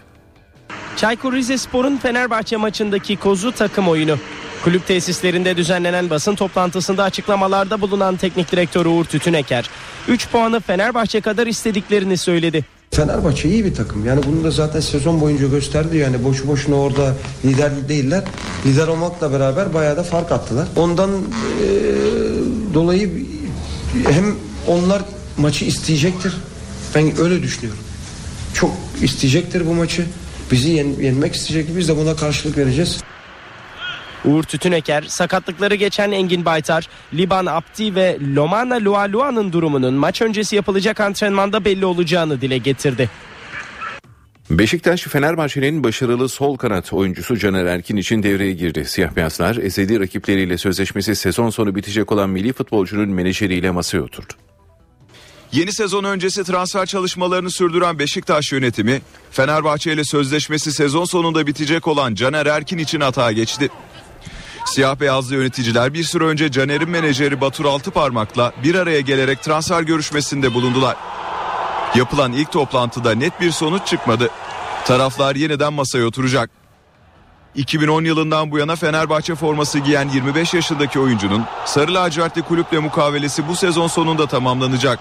Çaykur Rizespor'un Fenerbahçe maçındaki kozu takım oyunu. Kulüp tesislerinde düzenlenen basın toplantısında açıklamalarda bulunan teknik direktör Uğur Tütüneker 3 puanı Fenerbahçe kadar istediklerini söyledi. Fenerbahçe iyi bir takım. Yani bunu da zaten sezon boyunca gösterdi. Yani boşu boşuna orada lider değiller. Lider olmakla beraber bayağı da fark attılar. Ondan e, dolayı hem onlar maçı isteyecektir. Ben öyle düşünüyorum. Çok isteyecektir bu maçı. Bizi yen, yenmek isteyecek. Biz de buna karşılık vereceğiz. Uğur Tütüneker, sakatlıkları geçen Engin Baytar, Liban Abdi ve Lomana Lualua'nın durumunun maç öncesi yapılacak antrenmanda belli olacağını dile getirdi. Beşiktaş Fenerbahçe'nin başarılı sol kanat oyuncusu Caner Erkin için devreye girdi. Siyah beyazlar ezeli rakipleriyle sözleşmesi sezon sonu bitecek olan milli futbolcunun menajeriyle masaya oturdu. Yeni sezon öncesi transfer çalışmalarını sürdüren Beşiktaş yönetimi Fenerbahçe ile sözleşmesi sezon sonunda bitecek olan Caner Erkin için hata geçti. Siyah beyazlı yöneticiler bir süre önce Caner'in menajeri Batur Altıparmak'la bir araya gelerek transfer görüşmesinde bulundular. Yapılan ilk toplantıda net bir sonuç çıkmadı. Taraflar yeniden masaya oturacak. 2010 yılından bu yana Fenerbahçe forması giyen 25 yaşındaki oyuncunun Sarı Lacivertli kulüple mukavelesi bu sezon sonunda tamamlanacak.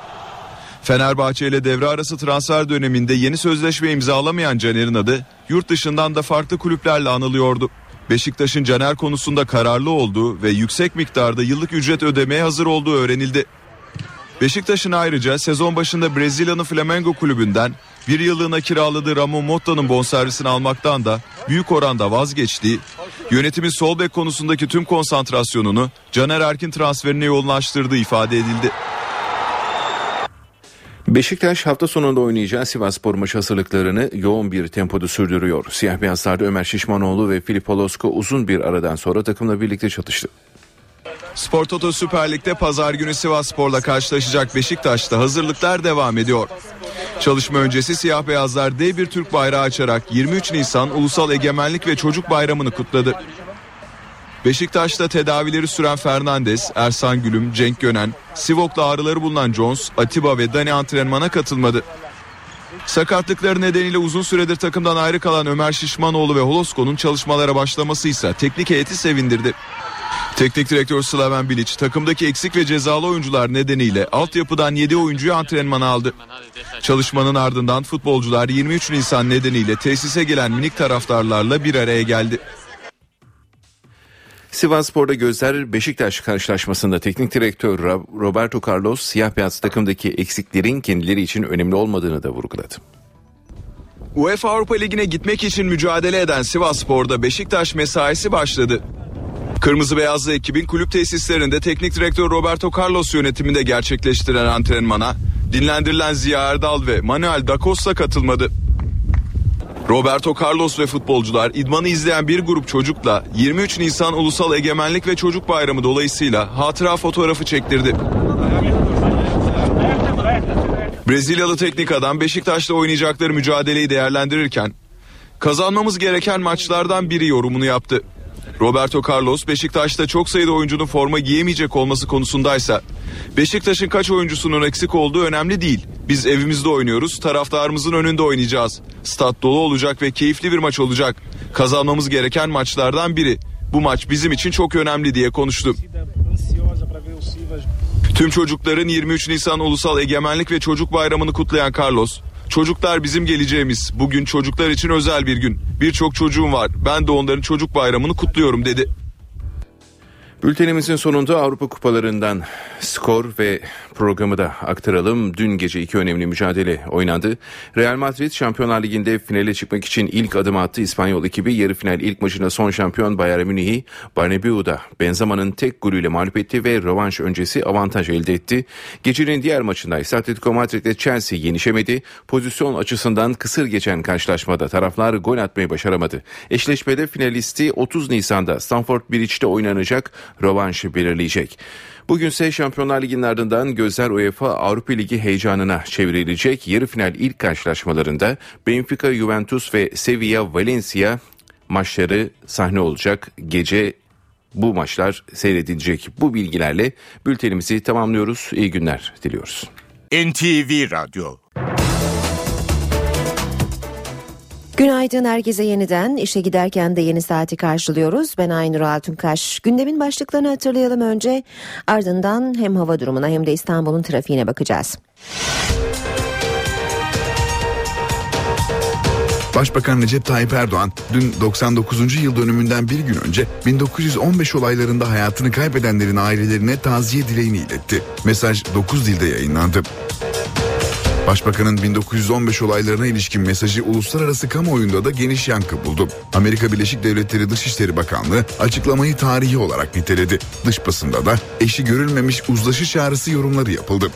Fenerbahçe ile devre arası transfer döneminde yeni sözleşme imzalamayan Caner'in adı yurt dışından da farklı kulüplerle anılıyordu. Beşiktaş'ın Caner konusunda kararlı olduğu ve yüksek miktarda yıllık ücret ödemeye hazır olduğu öğrenildi. Beşiktaş'ın ayrıca sezon başında Brezilya'nın Flamengo kulübünden bir yıllığına kiraladığı Ramon Motta'nın bonservisini almaktan da büyük oranda vazgeçtiği, yönetimin sol bek konusundaki tüm konsantrasyonunu Caner Erkin transferine yoğunlaştırdığı ifade edildi. Beşiktaş hafta sonunda oynayacağı Sivasspor maçı hazırlıklarını yoğun bir tempoda sürdürüyor. Siyah beyazlarda Ömer Şişmanoğlu ve Filip Olosko uzun bir aradan sonra takımla birlikte çalıştı. Spor Toto Süper Lig'de pazar günü Sivas Spor'la karşılaşacak Beşiktaş'ta hazırlıklar devam ediyor. Çalışma öncesi siyah beyazlar dev bir Türk bayrağı açarak 23 Nisan Ulusal Egemenlik ve Çocuk Bayramı'nı kutladı. Beşiktaş'ta tedavileri süren Fernandes, Ersan Gülüm, Cenk Gönen, Sivok'la ağrıları bulunan Jones, Atiba ve Dani antrenmana katılmadı. Sakatlıkları nedeniyle uzun süredir takımdan ayrı kalan Ömer Şişmanoğlu ve Holosko'nun çalışmalara başlaması ise teknik heyeti sevindirdi. Teknik direktör Slaven Bilic takımdaki eksik ve cezalı oyuncular nedeniyle altyapıdan 7 oyuncuyu antrenmana aldı. Çalışmanın ardından futbolcular 23 Nisan nedeniyle tesise gelen minik taraftarlarla bir araya geldi. Sivas Spor'da gözler Beşiktaş karşılaşmasında teknik direktör Roberto Carlos siyah beyaz takımdaki eksiklerin kendileri için önemli olmadığını da vurguladı. UEFA Avrupa Ligi'ne gitmek için mücadele eden Sivas Spor'da Beşiktaş mesaisi başladı. Kırmızı Beyazlı ekibin kulüp tesislerinde teknik direktör Roberto Carlos yönetiminde gerçekleştirilen antrenmana dinlendirilen Ziya Erdal ve Manuel da Costa katılmadı. Roberto Carlos ve futbolcular idmanı izleyen bir grup çocukla 23 Nisan Ulusal Egemenlik ve Çocuk Bayramı dolayısıyla hatıra fotoğrafı çektirdi. Brezilyalı teknik adam Beşiktaş'ta oynayacakları mücadeleyi değerlendirirken kazanmamız gereken maçlardan biri yorumunu yaptı. Roberto Carlos Beşiktaş'ta çok sayıda oyuncunun forma giyemeyecek olması konusundaysa Beşiktaş'ın kaç oyuncusunun eksik olduğu önemli değil. Biz evimizde oynuyoruz, taraftarımızın önünde oynayacağız. Stat dolu olacak ve keyifli bir maç olacak. Kazanmamız gereken maçlardan biri. Bu maç bizim için çok önemli diye konuştu. Tüm çocukların 23 Nisan Ulusal Egemenlik ve Çocuk Bayramı'nı kutlayan Carlos, Çocuklar bizim geleceğimiz. Bugün çocuklar için özel bir gün. Birçok çocuğum var. Ben de onların çocuk bayramını kutluyorum dedi. Bültenimizin sonunda Avrupa Kupalarından skor ve programı da aktaralım. Dün gece iki önemli mücadele oynandı. Real Madrid Şampiyonlar Ligi'nde finale çıkmak için ilk adım attı. İspanyol ekibi yarı final ilk maçında son şampiyon Bayern Münih'i Bernabeu'da Benzema'nın tek golüyle mağlup etti ve rövanş öncesi avantaj elde etti. Gecenin diğer maçında ise Atletico Madrid'de Chelsea yenişemedi. Pozisyon açısından kısır geçen karşılaşmada taraflar gol atmayı başaramadı. Eşleşmede finalisti 30 Nisan'da Stamford Bridge'de oynanacak rövanşı belirleyecek. Bugünse Şampiyonlar Ligi'nin ardından gözler UEFA Avrupa Ligi heyecanına çevrilecek. Yarı final ilk karşılaşmalarında Benfica, Juventus ve Sevilla, Valencia maçları sahne olacak. Gece bu maçlar seyredilecek. Bu bilgilerle bültenimizi tamamlıyoruz. İyi günler diliyoruz. NTV Radyo Günaydın herkese yeniden işe giderken de yeni saati karşılıyoruz. Ben Aynur Altunkaş. Gündemin başlıklarını hatırlayalım önce ardından hem hava durumuna hem de İstanbul'un trafiğine bakacağız. Başbakan Recep Tayyip Erdoğan dün 99. yıl dönümünden bir gün önce 1915 olaylarında hayatını kaybedenlerin ailelerine taziye dileğini iletti. Mesaj 9 dilde yayınlandı. Başbakanın 1915 olaylarına ilişkin mesajı uluslararası kamuoyunda da geniş yankı buldu. Amerika Birleşik Devletleri Dışişleri Bakanlığı açıklamayı tarihi olarak niteledi. Dış basında da eşi görülmemiş uzlaşı çağrısı yorumları yapıldı.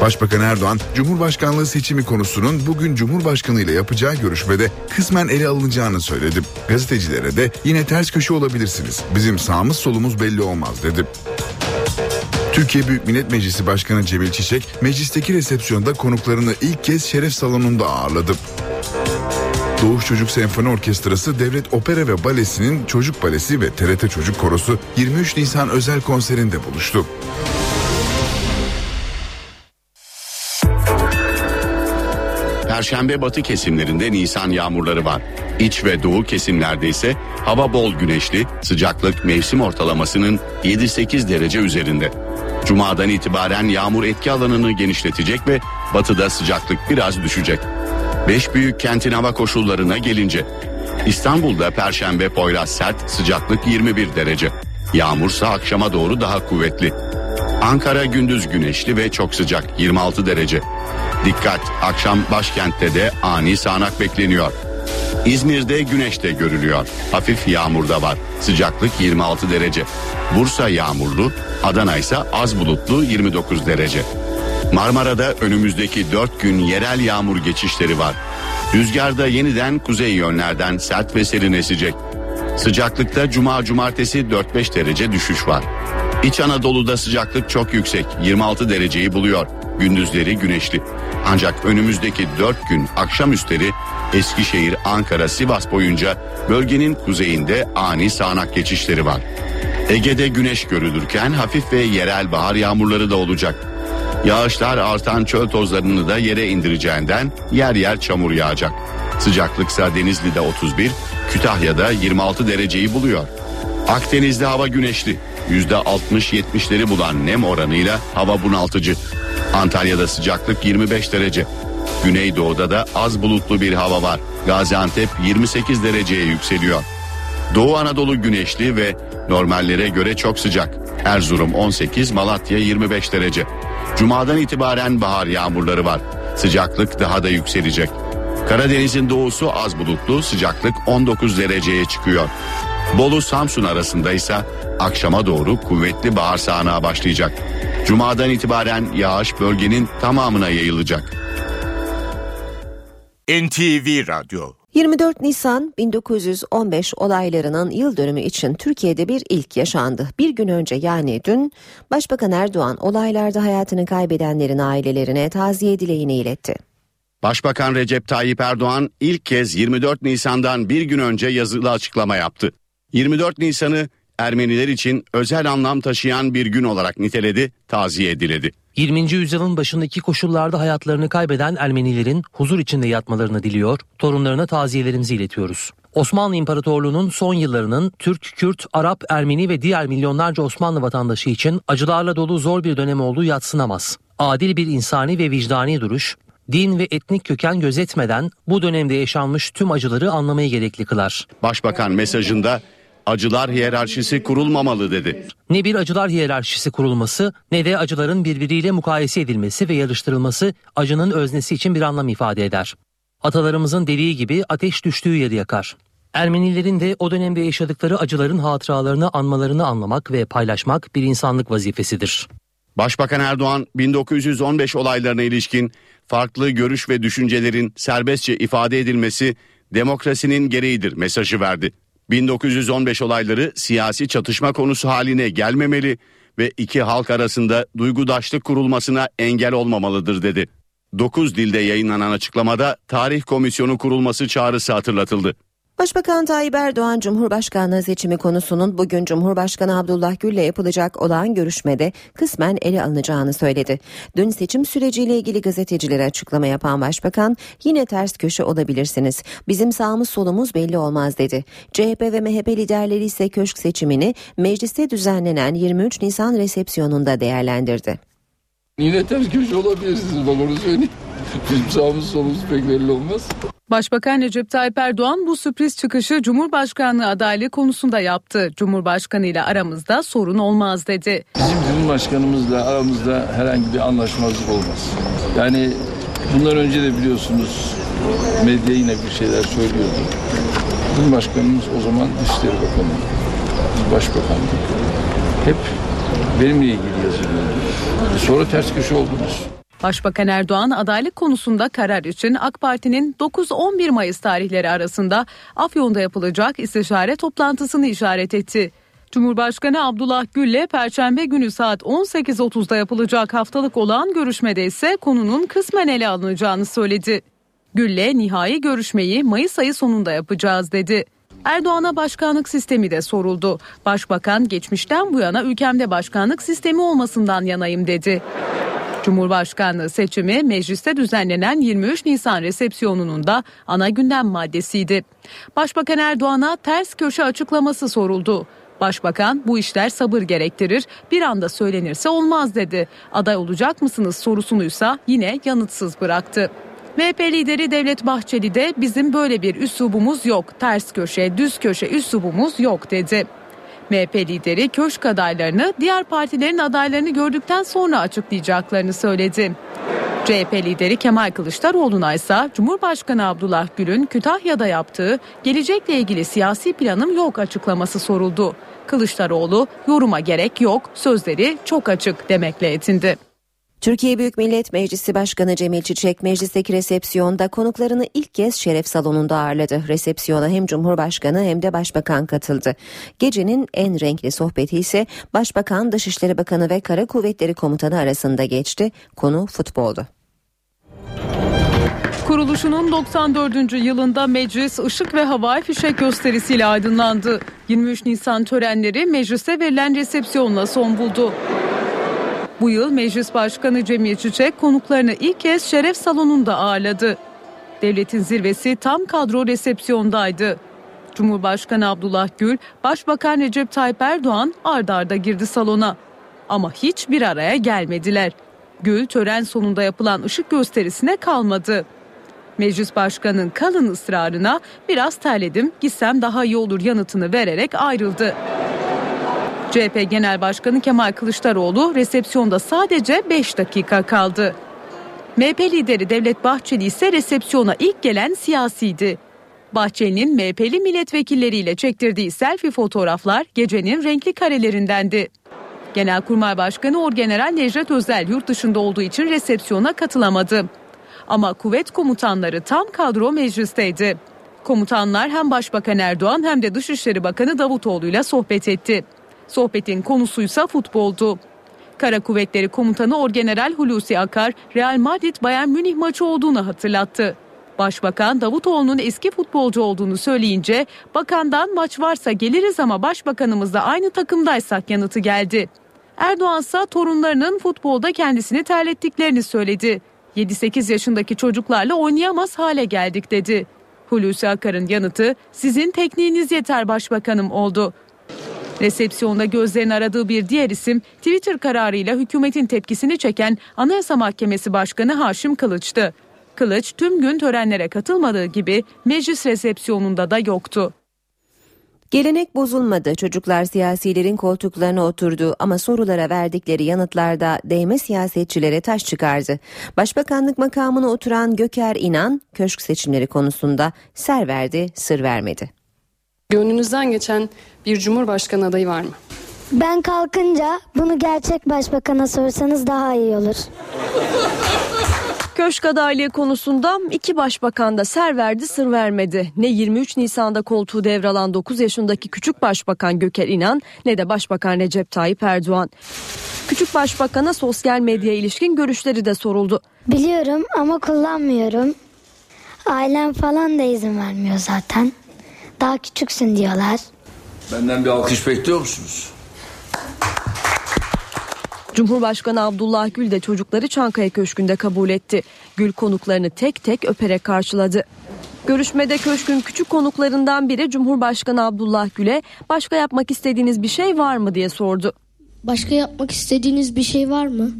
Başbakan Erdoğan, Cumhurbaşkanlığı seçimi konusunun bugün Cumhurbaşkanı ile yapacağı görüşmede kısmen ele alınacağını söyledi. Gazetecilere de yine ters köşe olabilirsiniz. Bizim sağımız solumuz belli olmaz dedi. Türkiye Büyük Millet Meclisi Başkanı Cemil Çiçek, meclisteki resepsiyonda konuklarını ilk kez şeref salonunda ağırladı. Doğuş Çocuk Senfoni Orkestrası Devlet Opera ve Balesi'nin Çocuk Balesi ve TRT Çocuk Korosu 23 Nisan özel konserinde buluştu. Perşembe batı kesimlerinde Nisan yağmurları var. İç ve doğu kesimlerde ise hava bol güneşli, sıcaklık mevsim ortalamasının 7-8 derece üzerinde. Cuma'dan itibaren yağmur etki alanını genişletecek ve batıda sıcaklık biraz düşecek. Beş büyük kentin hava koşullarına gelince İstanbul'da Perşembe Poyraz sert sıcaklık 21 derece. Yağmursa akşama doğru daha kuvvetli. Ankara gündüz güneşli ve çok sıcak 26 derece. Dikkat akşam başkentte de ani sağanak bekleniyor. İzmir'de güneş de görülüyor. Hafif yağmur da var. Sıcaklık 26 derece. Bursa yağmurlu, Adana ise az bulutlu 29 derece. Marmara'da önümüzdeki 4 gün yerel yağmur geçişleri var. Rüzgarda yeniden kuzey yönlerden sert ve serin esecek. Sıcaklıkta cuma cumartesi 4-5 derece düşüş var. İç Anadolu'da sıcaklık çok yüksek 26 dereceyi buluyor. Gündüzleri güneşli. Ancak önümüzdeki 4 gün akşam üstleri Eskişehir, Ankara, Sivas boyunca bölgenin kuzeyinde ani sağanak geçişleri var. Ege'de güneş görülürken hafif ve yerel bahar yağmurları da olacak. Yağışlar artan çöl tozlarını da yere indireceğinden yer yer çamur yağacak. Sıcaklıksa Denizli'de 31, Kütahya'da 26 dereceyi buluyor. Akdeniz'de hava güneşli. %60-70'leri bulan nem oranıyla hava bunaltıcı. Antalya'da sıcaklık 25 derece. Güneydoğu'da da az bulutlu bir hava var. Gaziantep 28 dereceye yükseliyor. Doğu Anadolu güneşli ve normallere göre çok sıcak. Erzurum 18, Malatya 25 derece. Cuma'dan itibaren bahar yağmurları var. Sıcaklık daha da yükselecek. Karadeniz'in doğusu az bulutlu, sıcaklık 19 dereceye çıkıyor. Bolu Samsun arasında ise akşama doğru kuvvetli bahar sağanağı başlayacak. Cuma'dan itibaren yağış bölgenin tamamına yayılacak. NTV Radyo 24 Nisan 1915 olaylarının yıl dönümü için Türkiye'de bir ilk yaşandı. Bir gün önce yani dün Başbakan Erdoğan olaylarda hayatını kaybedenlerin ailelerine taziye dileğini iletti. Başbakan Recep Tayyip Erdoğan ilk kez 24 Nisan'dan bir gün önce yazılı açıklama yaptı. 24 Nisan'ı Ermeniler için özel anlam taşıyan bir gün olarak niteledi, taziye diledi. 20. yüzyılın başındaki koşullarda hayatlarını kaybeden Ermenilerin huzur içinde yatmalarını diliyor, torunlarına taziyelerimizi iletiyoruz. Osmanlı İmparatorluğu'nun son yıllarının Türk, Kürt, Arap, Ermeni ve diğer milyonlarca Osmanlı vatandaşı için acılarla dolu zor bir dönem olduğu yatsınamaz. Adil bir insani ve vicdani duruş, din ve etnik köken gözetmeden bu dönemde yaşanmış tüm acıları anlamayı gerekli kılar. Başbakan mesajında acılar hiyerarşisi kurulmamalı dedi. Ne bir acılar hiyerarşisi kurulması ne de acıların birbiriyle mukayese edilmesi ve yarıştırılması acının öznesi için bir anlam ifade eder. Atalarımızın dediği gibi ateş düştüğü yeri yakar. Ermenilerin de o dönemde yaşadıkları acıların hatıralarını anmalarını anlamak ve paylaşmak bir insanlık vazifesidir. Başbakan Erdoğan 1915 olaylarına ilişkin farklı görüş ve düşüncelerin serbestçe ifade edilmesi demokrasinin gereğidir mesajı verdi. 1915 olayları siyasi çatışma konusu haline gelmemeli ve iki halk arasında duygudaşlık kurulmasına engel olmamalıdır dedi. 9 dilde yayınlanan açıklamada tarih komisyonu kurulması çağrısı hatırlatıldı. Başbakan Tayyip Erdoğan Cumhurbaşkanlığı seçimi konusunun bugün Cumhurbaşkanı Abdullah Gül'le yapılacak olan görüşmede kısmen ele alınacağını söyledi. Dün seçim süreciyle ilgili gazetecilere açıklama yapan Başbakan yine ters köşe olabilirsiniz. Bizim sağımız solumuz belli olmaz dedi. CHP ve MHP liderleri ise köşk seçimini mecliste düzenlenen 23 Nisan resepsiyonunda değerlendirdi. Yine ters köşe olabilirsiniz bak onu. Bizim sağımız solumuz pek belli olmaz. Başbakan Recep Tayyip Erdoğan bu sürpriz çıkışı Cumhurbaşkanlığı adaylığı konusunda yaptı. Cumhurbaşkanı ile aramızda sorun olmaz dedi. Bizim Cumhurbaşkanımızla aramızda herhangi bir anlaşmazlık olmaz. Yani bundan önce de biliyorsunuz medya yine bir şeyler söylüyordu. Cumhurbaşkanımız o zaman Dışişleri Bakanı, Başbakanlık hep benimle ilgili yazılıyordu. Sonra ters köşe oldunuz. Başbakan Erdoğan adaylık konusunda karar için AK Parti'nin 9-11 Mayıs tarihleri arasında Afyon'da yapılacak istişare toplantısını işaret etti. Cumhurbaşkanı Abdullah Gül'le Perşembe günü saat 18.30'da yapılacak haftalık olan görüşmede ise konunun kısmen ele alınacağını söyledi. Gül'le nihai görüşmeyi Mayıs ayı sonunda yapacağız dedi. Erdoğan'a başkanlık sistemi de soruldu. Başbakan geçmişten bu yana ülkemde başkanlık sistemi olmasından yanayım dedi. Cumhurbaşkanlığı seçimi mecliste düzenlenen 23 Nisan resepsiyonunun da ana gündem maddesiydi. Başbakan Erdoğan'a ters köşe açıklaması soruldu. Başbakan bu işler sabır gerektirir bir anda söylenirse olmaz dedi. Aday olacak mısınız sorusunuysa yine yanıtsız bıraktı. MHP lideri Devlet Bahçeli de bizim böyle bir üslubumuz yok. Ters köşe, düz köşe üslubumuz yok dedi. MHP lideri köşk adaylarını diğer partilerin adaylarını gördükten sonra açıklayacaklarını söyledi. CHP lideri Kemal Kılıçdaroğlu'na ise Cumhurbaşkanı Abdullah Gül'ün Kütahya'da yaptığı gelecekle ilgili siyasi planım yok açıklaması soruldu. Kılıçdaroğlu yoruma gerek yok sözleri çok açık demekle yetindi. Türkiye Büyük Millet Meclisi Başkanı Cemil Çiçek meclisteki resepsiyonda konuklarını ilk kez şeref salonunda ağırladı. Resepsiyona hem Cumhurbaşkanı hem de Başbakan katıldı. Gecenin en renkli sohbeti ise Başbakan, Dışişleri Bakanı ve Kara Kuvvetleri Komutanı arasında geçti. Konu futboldu. Kuruluşunun 94. yılında meclis ışık ve havai fişek gösterisiyle aydınlandı. 23 Nisan törenleri meclise verilen resepsiyonla son buldu. Bu yıl Meclis Başkanı Cemil Çiçek konuklarını ilk kez şeref salonunda ağırladı. Devletin zirvesi tam kadro resepsiyondaydı. Cumhurbaşkanı Abdullah Gül, Başbakan Recep Tayyip Erdoğan ard arda girdi salona. Ama hiç bir araya gelmediler. Gül tören sonunda yapılan ışık gösterisine kalmadı. Meclis Başkanı'nın kalın ısrarına biraz terledim gitsem daha iyi olur yanıtını vererek ayrıldı. CHP Genel Başkanı Kemal Kılıçdaroğlu resepsiyonda sadece 5 dakika kaldı. MHP lideri Devlet Bahçeli ise resepsiyona ilk gelen siyasiydi. Bahçeli'nin MHP'li milletvekilleriyle çektirdiği selfie fotoğraflar gecenin renkli karelerindendi. Genelkurmay Başkanı Orgeneral Necdet Özel yurt dışında olduğu için resepsiyona katılamadı. Ama kuvvet komutanları tam kadro meclisteydi. Komutanlar hem Başbakan Erdoğan hem de Dışişleri Bakanı Davutoğlu ile sohbet etti. Sohbetin konusuysa futboldu. Kara Kuvvetleri Komutanı Orgeneral Hulusi Akar, Real Madrid Bayern Münih maçı olduğunu hatırlattı. Başbakan Davutoğlu'nun eski futbolcu olduğunu söyleyince bakandan maç varsa geliriz ama başbakanımızla aynı takımdaysak yanıtı geldi. Erdoğan ise torunlarının futbolda kendisini terlettiklerini söyledi. 7-8 yaşındaki çocuklarla oynayamaz hale geldik dedi. Hulusi Akar'ın yanıtı sizin tekniğiniz yeter başbakanım oldu. Resepsiyonda gözlerin aradığı bir diğer isim Twitter kararıyla hükümetin tepkisini çeken Anayasa Mahkemesi Başkanı Haşim Kılıç'tı. Kılıç tüm gün törenlere katılmadığı gibi meclis resepsiyonunda da yoktu. Gelenek bozulmadı. Çocuklar siyasilerin koltuklarına oturdu ama sorulara verdikleri yanıtlarda değme siyasetçilere taş çıkardı. Başbakanlık makamına oturan Göker İnan köşk seçimleri konusunda ser verdi, sır vermedi. Gönlünüzden geçen bir cumhurbaşkanı adayı var mı? Ben kalkınca bunu gerçek başbakana sorsanız daha iyi olur. Köşk adaylığı konusunda iki başbakan da ser verdi sır vermedi. Ne 23 Nisan'da koltuğu devralan 9 yaşındaki küçük başbakan Göker İnan ne de başbakan Recep Tayyip Erdoğan. Küçük başbakana sosyal medya ilişkin görüşleri de soruldu. Biliyorum ama kullanmıyorum. Ailem falan da izin vermiyor zaten. Daha küçüksün diyorlar. Benden bir alkış bekliyor musunuz? Cumhurbaşkanı Abdullah Gül de çocukları Çankaya Köşkü'nde kabul etti. Gül konuklarını tek tek öperek karşıladı. Görüşmede köşkün küçük konuklarından biri Cumhurbaşkanı Abdullah Gül'e başka yapmak istediğiniz bir şey var mı diye sordu. Başka yapmak istediğiniz bir şey var mı?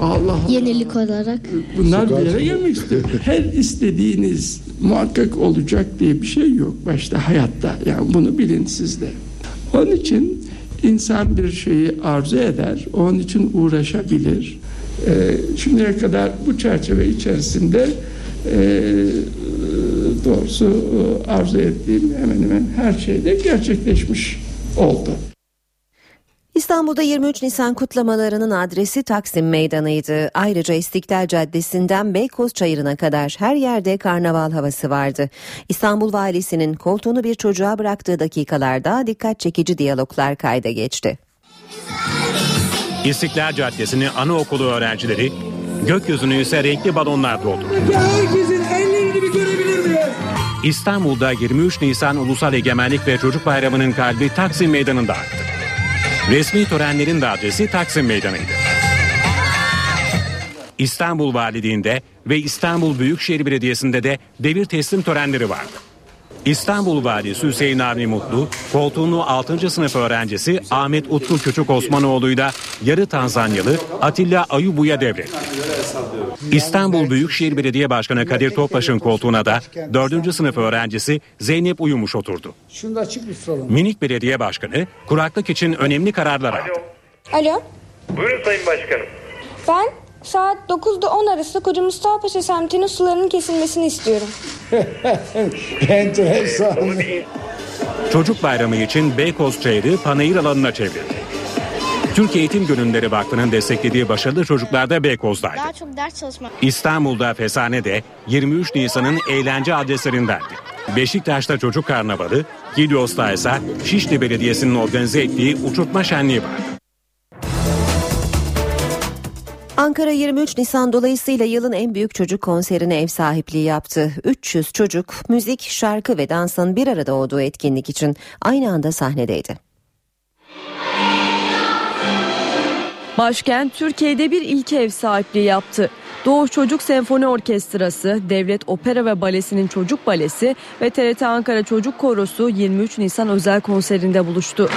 Allah Allah. Yenilik olarak. Bunlar bir yere gelmek istiyor. Her istediğiniz muhakkak olacak diye bir şey yok başta hayatta. Yani bunu bilin siz de. Onun için insan bir şeyi arzu eder, onun için uğraşabilir. Ee, şimdiye kadar bu çerçeve içerisinde e, doğrusu e, arzu ettiğim hemen hemen her şeyde gerçekleşmiş oldu. İstanbul'da 23 Nisan kutlamalarının adresi Taksim Meydanı'ydı. Ayrıca İstiklal Caddesi'nden Beykoz Çayırı'na kadar her yerde karnaval havası vardı. İstanbul Valisi'nin koltuğunu bir çocuğa bıraktığı dakikalarda dikkat çekici diyaloglar kayda geçti. İstiklal Caddesi'ni anaokulu öğrencileri, gökyüzünü ise renkli balonlar doldurdu. Herkesin ellerini bir görebilir miyim? İstanbul'da 23 Nisan Ulusal Egemenlik ve Çocuk Bayramı'nın kalbi Taksim Meydanı'nda aktı. Resmi törenlerin de adresi Taksim Meydanı'ydı. İstanbul Valiliğinde ve İstanbul Büyükşehir Belediyesi'nde de devir teslim törenleri vardı. İstanbul Valisi Hüseyin Avni Mutlu, koltuğunu 6. sınıf öğrencisi Ahmet Utku Küçük Osmanoğlu'yla yarı Tanzanyalı Atilla Ayubu'ya devretti. İstanbul Büyükşehir Belediye Başkanı Kadir Topbaş'ın koltuğuna da 4. sınıf öğrencisi Zeynep Uyumuş oturdu. Minik Belediye Başkanı kuraklık için önemli kararlar aldı. Alo. Buyurun Sayın Başkanım. Ben saat 9'da 10 arası Koca Mustafa Paşa semtinin sularının kesilmesini istiyorum. Enteresan. Çocuk bayramı için Beykoz Çayırı panayır alanına çevrildi. Türkiye Eğitim Gönülleri Vakfı'nın desteklediği başarılı çocuklar da Beykoz'daydı. Daha çok ders çalışmak. İstanbul'da Fesane'de 23 Nisan'ın eğlence adreslerindendi. Beşiktaş'ta çocuk karnavalı, Kilyos'ta ise Şişli Belediyesi'nin organize ettiği uçurtma şenliği vardı. Ankara 23 Nisan dolayısıyla yılın en büyük çocuk konserine ev sahipliği yaptı. 300 çocuk müzik, şarkı ve dansın bir arada olduğu etkinlik için aynı anda sahnedeydi. Başkent Türkiye'de bir ilk ev sahipliği yaptı. Doğu Çocuk Senfoni Orkestrası, Devlet Opera ve Balesi'nin Çocuk Balesi ve TRT Ankara Çocuk Korosu 23 Nisan özel konserinde buluştu.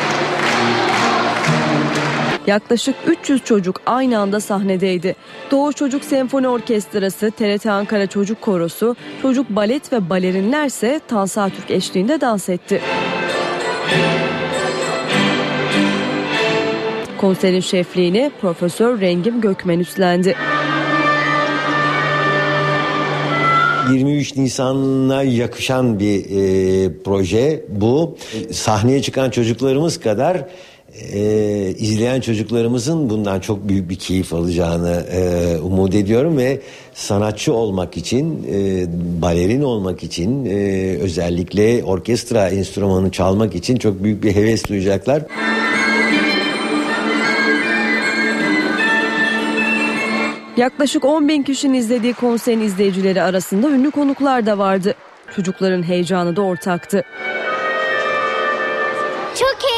Yaklaşık 300 çocuk aynı anda sahnedeydi. Doğu Çocuk Senfoni Orkestrası, TRT Ankara Çocuk Korosu, çocuk balet ve balerinler ise Tansa Türk eşliğinde dans etti. Konserin şefliğini Profesör Rengim Gökmen üstlendi. 23 Nisan'a yakışan bir e, proje bu. Sahneye çıkan çocuklarımız kadar e, izleyen çocuklarımızın bundan çok büyük bir keyif alacağını e, umut ediyorum ve sanatçı olmak için, e, balerin olmak için, e, özellikle orkestra enstrümanı çalmak için çok büyük bir heves duyacaklar. Yaklaşık 10 bin kişinin izlediği konserin izleyicileri arasında ünlü konuklar da vardı. Çocukların heyecanı da ortaktı.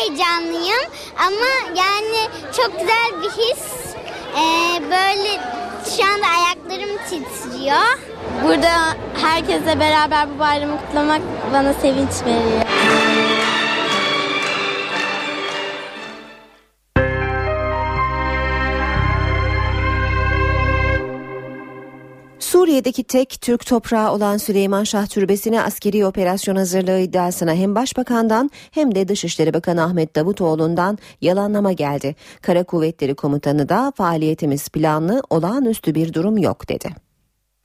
Heyecanlıyım ama yani çok güzel bir his. Ee, böyle şu anda ayaklarım titriyor. Burada herkesle beraber bu bayramı kutlamak bana sevinç veriyor. Suriye'deki tek Türk toprağı olan Süleyman Şah Türbesi'ne askeri operasyon hazırlığı iddiasına hem Başbakan'dan hem de Dışişleri Bakanı Ahmet Davutoğlu'ndan yalanlama geldi. Kara Kuvvetleri Komutanı da faaliyetimiz planlı olağanüstü bir durum yok dedi.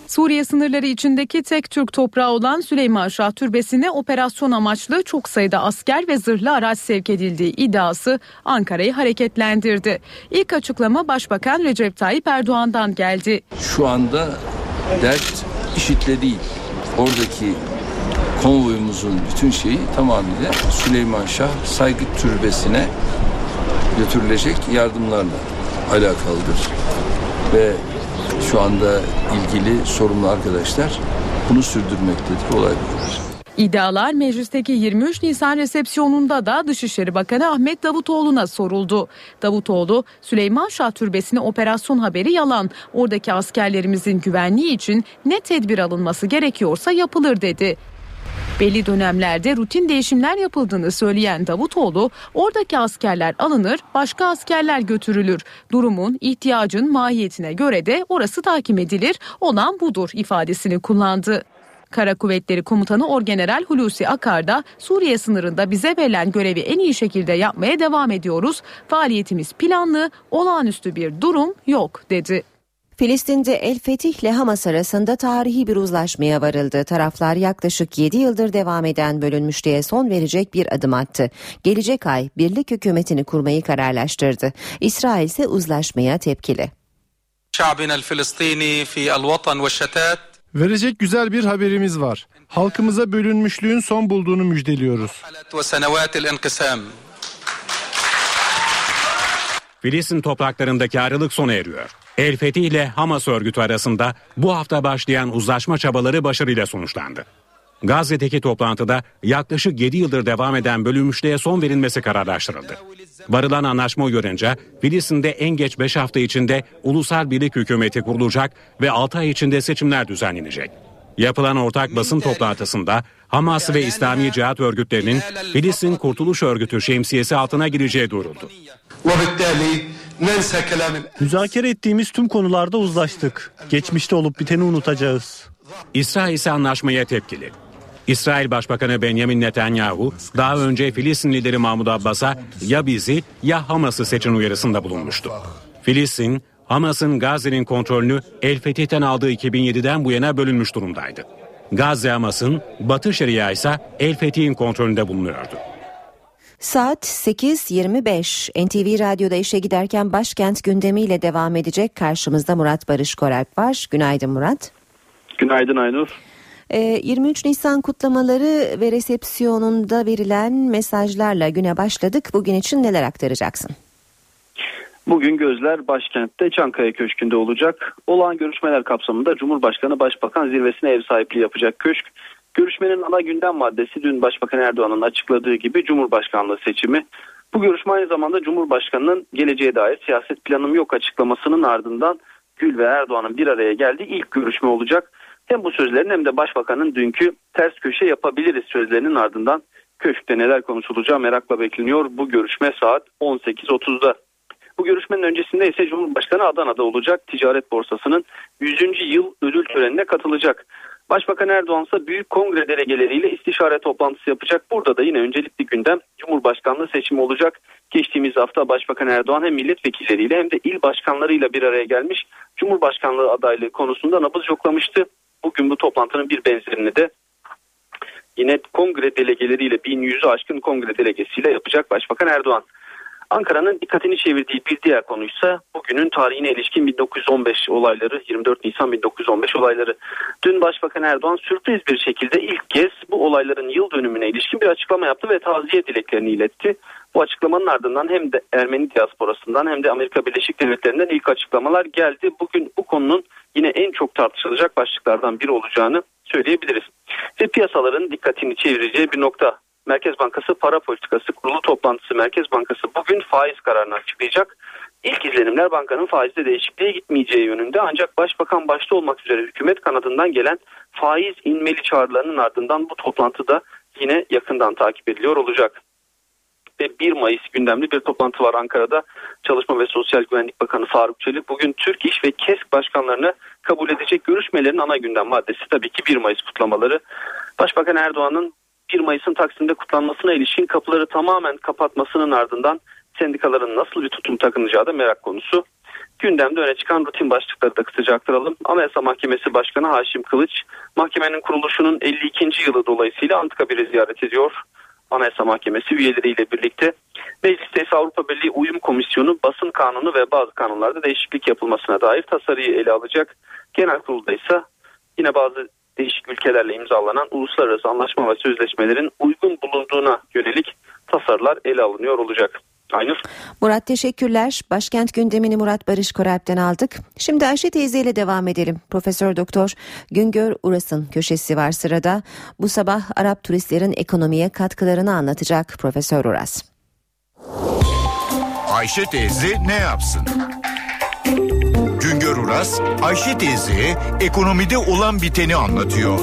Suriye sınırları içindeki tek Türk toprağı olan Süleyman Şah Türbesi'ne operasyon amaçlı çok sayıda asker ve zırhlı araç sevk edildiği iddiası Ankara'yı hareketlendirdi. İlk açıklama Başbakan Recep Tayyip Erdoğan'dan geldi. Şu anda dert IŞİD'le değil. Oradaki konvoyumuzun bütün şeyi tamamıyla Süleyman Şah Saygı Türbesi'ne götürülecek yardımlarla alakalıdır. Ve şu anda ilgili sorumlu arkadaşlar bunu sürdürmektedir. Olay budur. İddialar meclisteki 23 Nisan resepsiyonunda da Dışişleri Bakanı Ahmet Davutoğlu'na soruldu. Davutoğlu, Süleyman Şah Türbesi'ne operasyon haberi yalan. Oradaki askerlerimizin güvenliği için ne tedbir alınması gerekiyorsa yapılır dedi. Belli dönemlerde rutin değişimler yapıldığını söyleyen Davutoğlu, oradaki askerler alınır, başka askerler götürülür. Durumun, ihtiyacın mahiyetine göre de orası takip edilir, olan budur ifadesini kullandı. Kara Kuvvetleri Komutanı Orgeneral Hulusi Akar da Suriye sınırında bize verilen görevi en iyi şekilde yapmaya devam ediyoruz. Faaliyetimiz planlı, olağanüstü bir durum yok dedi. Filistin'de El Fetih ile Hamas arasında tarihi bir uzlaşmaya varıldı. Taraflar yaklaşık 7 yıldır devam eden bölünmüşlüğe son verecek bir adım attı. Gelecek ay birlik hükümetini kurmayı kararlaştırdı. İsrail ise uzlaşmaya tepkili. شعبنا الفلسطيني في الوطن والشتات Verecek güzel bir haberimiz var. Halkımıza bölünmüşlüğün son bulduğunu müjdeliyoruz. Filistin topraklarındaki ayrılık sona eriyor. El Fethi ile Hamas örgütü arasında bu hafta başlayan uzlaşma çabaları başarıyla sonuçlandı. Gazze'deki toplantıda yaklaşık 7 yıldır devam eden bölünmüşlüğe son verilmesi kararlaştırıldı. Varılan anlaşma uyarınca Filistin'de en geç 5 hafta içinde ulusal birlik hükümeti kurulacak ve 6 ay içinde seçimler düzenlenecek. Yapılan ortak basın toplantısında Hamas ve İslami Cihat örgütlerinin Filistin Kurtuluş Örgütü şemsiyesi altına gireceği duyuruldu. Müzakere ettiğimiz tüm konularda uzlaştık. Geçmişte olup biteni unutacağız. İsrail ise anlaşmaya tepkili. İsrail Başbakanı Benjamin Netanyahu daha önce Filistin lideri Mahmud Abbas'a ya bizi ya Hamas'ı seçin uyarısında bulunmuştu. Filistin, Hamas'ın Gazze'nin kontrolünü El Fetih'ten aldığı 2007'den bu yana bölünmüş durumdaydı. Gazze Hamas'ın, Batı Şeria ise El Fetih'in kontrolünde bulunuyordu. Saat 8.25 NTV Radyo'da işe giderken başkent gündemiyle devam edecek. Karşımızda Murat Barış Koralp var. Günaydın Murat. Günaydın Aynur. 23 ee, Nisan kutlamaları ve resepsiyonunda verilen mesajlarla güne başladık. Bugün için neler aktaracaksın? Bugün gözler başkentte Çankaya Köşkü'nde olacak. Olağan görüşmeler kapsamında Cumhurbaşkanı Başbakan zirvesine ev sahipliği yapacak köşk. Görüşmenin ana gündem maddesi dün Başbakan Erdoğan'ın açıkladığı gibi Cumhurbaşkanlığı seçimi. Bu görüşme aynı zamanda Cumhurbaşkanı'nın geleceğe dair siyaset planım yok açıklamasının ardından Gül ve Erdoğan'ın bir araya geldiği ilk görüşme olacak. Hem bu sözlerin hem de Başbakan'ın dünkü ters köşe yapabiliriz sözlerinin ardından köşkte neler konuşulacağı merakla bekleniyor. Bu görüşme saat 18.30'da. Bu görüşmenin öncesinde ise Cumhurbaşkanı Adana'da olacak ticaret borsasının 100. yıl ödül törenine katılacak. Başbakan Erdoğan ise büyük kongre delegeleriyle istişare toplantısı yapacak. Burada da yine öncelikli gündem Cumhurbaşkanlığı seçimi olacak. Geçtiğimiz hafta Başbakan Erdoğan hem milletvekilleriyle hem de il başkanlarıyla bir araya gelmiş. Cumhurbaşkanlığı adaylığı konusunda nabız yoklamıştı. Bugün bu toplantının bir benzerini de yine kongre delegeleriyle 1100'ü aşkın kongre delegesiyle yapacak Başbakan Erdoğan. Ankara'nın dikkatini çevirdiği bir diğer konuysa bugünün tarihine ilişkin 1915 olayları 24 Nisan 1915 olayları. Dün Başbakan Erdoğan sürpriz bir şekilde ilk kez bu olayların yıl dönümüne ilişkin bir açıklama yaptı ve taziye dileklerini iletti. Bu açıklamanın ardından hem de Ermeni diasporasından hem de Amerika Birleşik Devletleri'nden ilk açıklamalar geldi. Bugün bu konunun yine en çok tartışılacak başlıklardan biri olacağını söyleyebiliriz. Ve piyasaların dikkatini çevireceği bir nokta Merkez Bankası Para Politikası Kurulu toplantısı Merkez Bankası bugün faiz kararını açıklayacak. İlk izlenimler bankanın faizde değişikliğe gitmeyeceği yönünde ancak başbakan başta olmak üzere hükümet kanadından gelen faiz inmeli çağrılarının ardından bu toplantıda yine yakından takip ediliyor olacak. Ve 1 Mayıs gündemli bir toplantı var Ankara'da. Çalışma ve Sosyal Güvenlik Bakanı Faruk Çelik bugün Türk İş ve KESK başkanlarını kabul edecek görüşmelerin ana gündem maddesi tabii ki 1 Mayıs kutlamaları. Başbakan Erdoğan'ın 1 Mayıs'ın Taksim'de kutlanmasına ilişkin kapıları tamamen kapatmasının ardından sendikaların nasıl bir tutum takınacağı da merak konusu. Gündemde öne çıkan rutin başlıkları da kısaca aktaralım. Anayasa Mahkemesi Başkanı Haşim Kılıç, mahkemenin kuruluşunun 52. yılı dolayısıyla Anıtkabir'i ziyaret ediyor. Anayasa Mahkemesi üyeleriyle birlikte Mecliste ise Avrupa Birliği Uyum Komisyonu basın kanunu ve bazı kanunlarda değişiklik yapılmasına dair tasarıyı ele alacak. Genel kurulda ise yine bazı değişik ülkelerle imzalanan uluslararası anlaşma ve sözleşmelerin uygun bulunduğuna yönelik tasarılar ele alınıyor olacak. Aynur. Murat teşekkürler. Başkent gündemini Murat Barış Koralp'ten aldık. Şimdi Ayşe teyzeyle devam edelim. Profesör Doktor Güngör Uras'ın köşesi var sırada. Bu sabah Arap turistlerin ekonomiye katkılarını anlatacak Profesör Uras. Ayşe teyze ne yapsın? Güngör Uras, Ayşe teyze ekonomide olan biteni anlatıyor.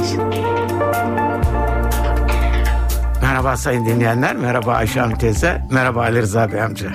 Merhaba sayın dinleyenler, merhaba Ayşe Hanım teyze, merhaba Ali Rıza Bey amca.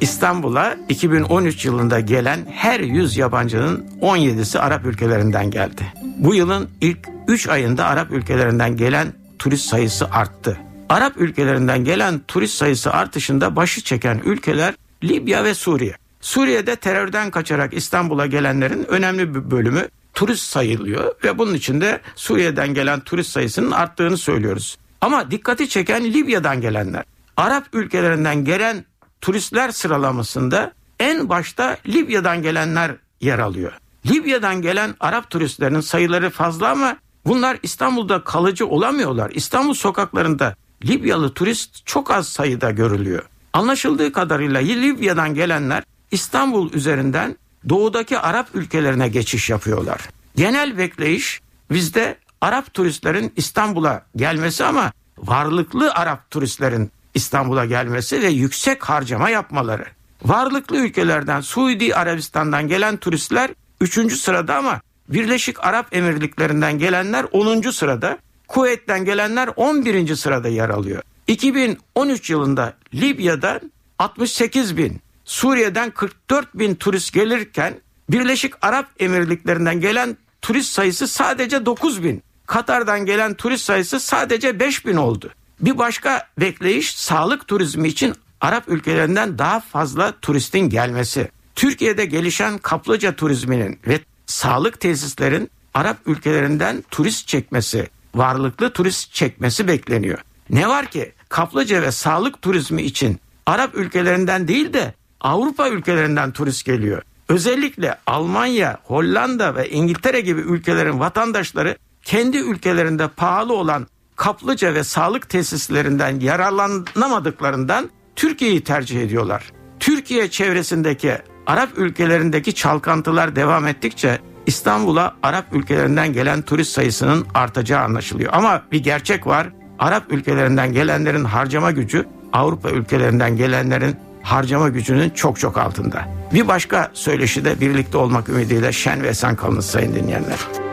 İstanbul'a 2013 yılında gelen her 100 yabancının 17'si Arap ülkelerinden geldi. Bu yılın ilk 3 ayında Arap ülkelerinden gelen turist sayısı arttı. Arap ülkelerinden gelen turist sayısı artışında başı çeken ülkeler Libya ve Suriye. Suriye'de terörden kaçarak İstanbul'a gelenlerin önemli bir bölümü turist sayılıyor ve bunun içinde Suriye'den gelen turist sayısının arttığını söylüyoruz. Ama dikkati çeken Libya'dan gelenler. Arap ülkelerinden gelen turistler sıralamasında en başta Libya'dan gelenler yer alıyor. Libya'dan gelen Arap turistlerin sayıları fazla ama bunlar İstanbul'da kalıcı olamıyorlar. İstanbul sokaklarında Libyalı turist çok az sayıda görülüyor. Anlaşıldığı kadarıyla Libya'dan gelenler İstanbul üzerinden doğudaki Arap ülkelerine geçiş yapıyorlar. Genel bekleyiş bizde Arap turistlerin İstanbul'a gelmesi ama varlıklı Arap turistlerin İstanbul'a gelmesi ve yüksek harcama yapmaları. Varlıklı ülkelerden Suudi Arabistan'dan gelen turistler 3. sırada ama Birleşik Arap Emirlikleri'nden gelenler 10. sırada, Kuveyt'ten gelenler 11. sırada yer alıyor. 2013 yılında Libya'dan 68 bin, Suriye'den 44 bin turist gelirken Birleşik Arap Emirlikleri'nden gelen turist sayısı sadece 9 bin. Katar'dan gelen turist sayısı sadece 5 bin oldu. Bir başka bekleyiş sağlık turizmi için Arap ülkelerinden daha fazla turistin gelmesi. Türkiye'de gelişen kaplıca turizminin ve sağlık tesislerin Arap ülkelerinden turist çekmesi, varlıklı turist çekmesi bekleniyor. Ne var ki kaplıca ve sağlık turizmi için Arap ülkelerinden değil de Avrupa ülkelerinden turist geliyor. Özellikle Almanya, Hollanda ve İngiltere gibi ülkelerin vatandaşları kendi ülkelerinde pahalı olan kaplıca ve sağlık tesislerinden yararlanamadıklarından Türkiye'yi tercih ediyorlar. Türkiye çevresindeki Arap ülkelerindeki çalkantılar devam ettikçe İstanbul'a Arap ülkelerinden gelen turist sayısının artacağı anlaşılıyor. Ama bir gerçek var. Arap ülkelerinden gelenlerin harcama gücü Avrupa ülkelerinden gelenlerin harcama gücünün çok çok altında. Bir başka söyleşi de birlikte olmak ümidiyle şen ve esen kalınız sayın dinleyenler.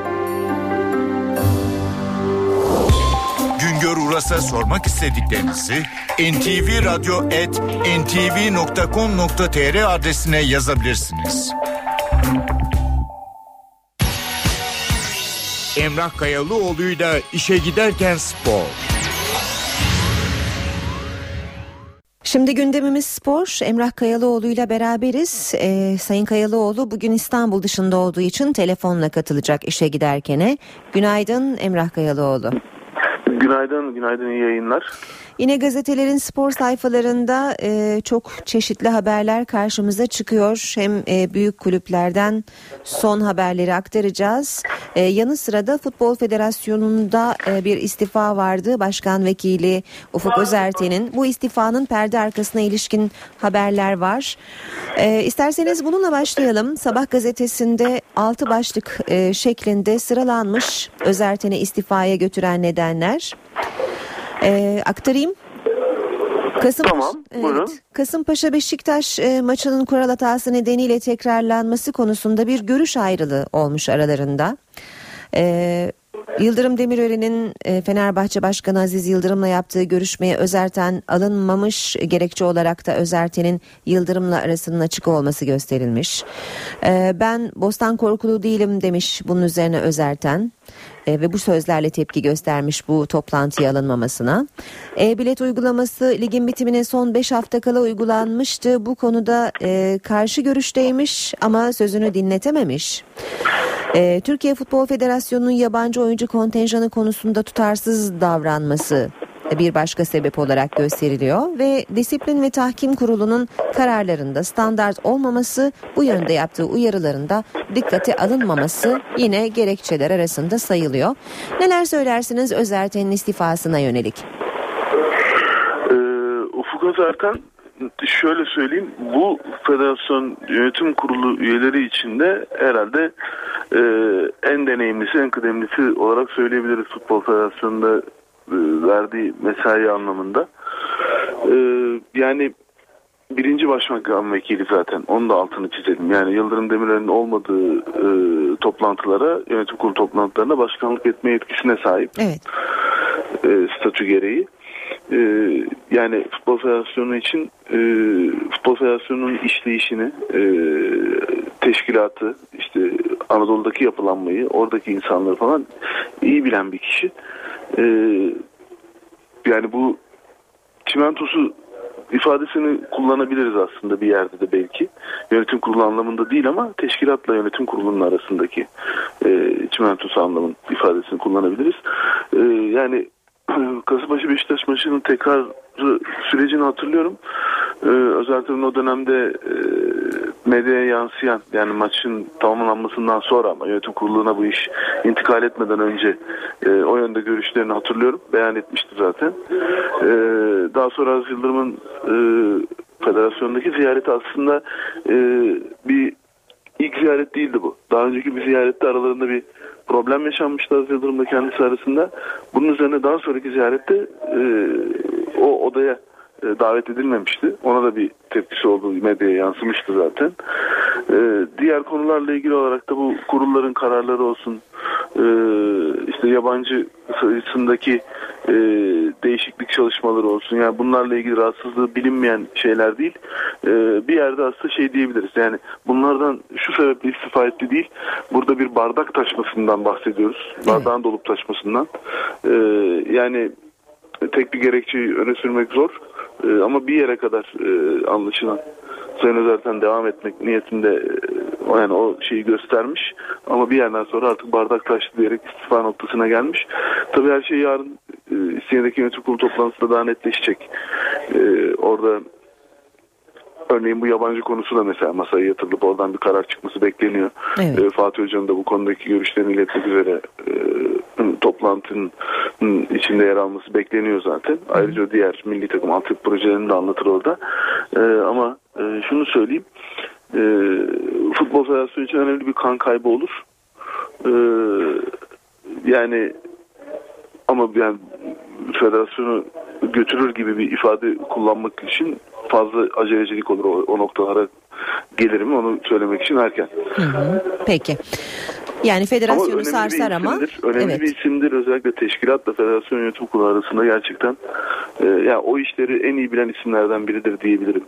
Güngör Uras'a sormak istediklerinizi ntvradio.ntv.com.tr adresine yazabilirsiniz. Emrah Kayalıoğlu'yla işe giderken spor. Şimdi gündemimiz spor. Emrah Kayalıoğlu ile beraberiz. Ee, Sayın Kayalıoğlu bugün İstanbul dışında olduğu için telefonla katılacak işe giderkene. Günaydın Emrah Kayalıoğlu. Günaydın, günaydın iyi yayınlar. Yine gazetelerin spor sayfalarında e, çok çeşitli haberler karşımıza çıkıyor. Hem e, büyük kulüplerden son haberleri aktaracağız. E, yanı sıra da Futbol Federasyonu'nda e, bir istifa vardı. Başkan Vekili Ufuk Özerten'in. Bu istifanın perde arkasına ilişkin haberler var. E, isterseniz bununla başlayalım. Sabah gazetesinde altı başlık e, şeklinde sıralanmış Özerten'i istifaya götüren nedenler. E, aktarayım. Kasım, Tamam, buyurun. Evet, Kasımpaşa Beşiktaş e, maçının kural hatası nedeniyle tekrarlanması konusunda bir görüş ayrılığı olmuş aralarında. E, Yıldırım Demirören'in e, Fenerbahçe Başkanı Aziz Yıldırım'la yaptığı görüşmeye Özerten alınmamış gerekçe olarak da Özerten'in Yıldırım'la arasının açık olması gösterilmiş. E, ben Bostan korkulu değilim demiş bunun üzerine Özerten e, ve bu sözlerle tepki göstermiş bu toplantıya alınmamasına. E-bilet uygulaması ligin bitimine son 5 hafta kala uygulanmıştı. Bu konuda e, karşı görüşteymiş ama sözünü dinletememiş. E, Türkiye Futbol Federasyonu'nun yabancı oyuncu kontenjanı konusunda tutarsız davranması bir başka sebep olarak gösteriliyor ve disiplin ve tahkim kurulunun kararlarında standart olmaması bu yönde yaptığı uyarılarında dikkate alınmaması yine gerekçeler arasında sayılıyor. Neler söylersiniz Özerten'in istifasına yönelik? Ee, Ufuk Özerten şöyle söyleyeyim bu federasyon yönetim kurulu üyeleri içinde herhalde e, en deneyimlisi en kıdemlisi olarak söyleyebiliriz futbol federasyonunda verdiği mesai anlamında. E, yani birinci başbakan vekili zaten onun da altını çizelim. Yani Yıldırım Demirel'in olmadığı e, toplantılara yönetim kurulu toplantılarına başkanlık etme yetkisine sahip. Evet. E, statü gereği. E, yani futbol federasyonu için e, futbol federasyonunun işleyişini e, teşkilatı işte Anadolu'daki yapılanmayı oradaki insanları falan iyi bilen bir kişi. E, yani bu çimentosu ifadesini kullanabiliriz aslında bir yerde de belki. Yönetim kurulu anlamında değil ama teşkilatla yönetim kurulunun arasındaki e, çimentosu anlamın ifadesini kullanabiliriz. E, yani Kasımpaşa Beşiktaş maçının tekrar sürecini hatırlıyorum. Ee, özellikle o dönemde e, medyaya yansıyan yani maçın tamamlanmasından sonra ama yönetim kuruluna bu iş intikal etmeden önce e, o yönde görüşlerini hatırlıyorum. Beyan etmişti zaten. E, daha sonra Aziz Yıldırım'ın e, federasyondaki ziyareti aslında e, bir ilk ziyaret değildi bu. Daha önceki bir ziyarette aralarında bir problem yaşanmıştı Aziz Yıldırım'la kendisi arasında. Bunun üzerine daha sonraki ziyarette e, o odaya e, davet edilmemişti. Ona da bir tepkisi olduğu medyaya yansımıştı zaten. E, diğer konularla ilgili olarak da bu kurulların kararları olsun, e, işte yabancı sayısındaki e, değişiklik çalışmaları olsun. Yani bunlarla ilgili rahatsızlığı bilinmeyen şeyler değil. E, bir yerde aslında şey diyebiliriz. Yani bunlardan şu sebeple istifa etti değil. Burada bir bardak taşmasından bahsediyoruz. Bardağın dolup taşmasından. E, yani tek bir gerekçeyi öne sürmek zor. E, ama bir yere kadar e, anlaşılan Sayın Özerten devam etmek niyetinde e, yani o şeyi göstermiş ama bir yerden sonra artık bardak taştı diyerek istifa noktasına gelmiş. Tabii her şey yarın e, Sinir'deki yönetim kurulu toplantısında daha netleşecek. E, orada Örneğin bu yabancı konusu da mesela masaya yatırılıp oradan bir karar çıkması bekleniyor. Evet. Ee, Fatih Hoca'nın da bu konudaki görüşlerini iletmek üzere e, toplantının içinde yer alması bekleniyor zaten. Ayrıca diğer milli takım altyapı projelerini de anlatır orada. Ee, ama e, şunu söyleyeyim. E, Futbol Federasyonu için önemli bir kan kaybı olur. E, yani ama yani federasyonu götürür gibi bir ifade kullanmak için fazla acelecilik olur o, o noktalara gelirim onu söylemek için erken. Peki. Yani federasyonu bir sarsar ama isimdir. Önemli evet. bir isimdir. Özellikle teşkilatla federasyon yönetim kurulu arasında gerçekten e, yani o işleri en iyi bilen isimlerden biridir diyebilirim.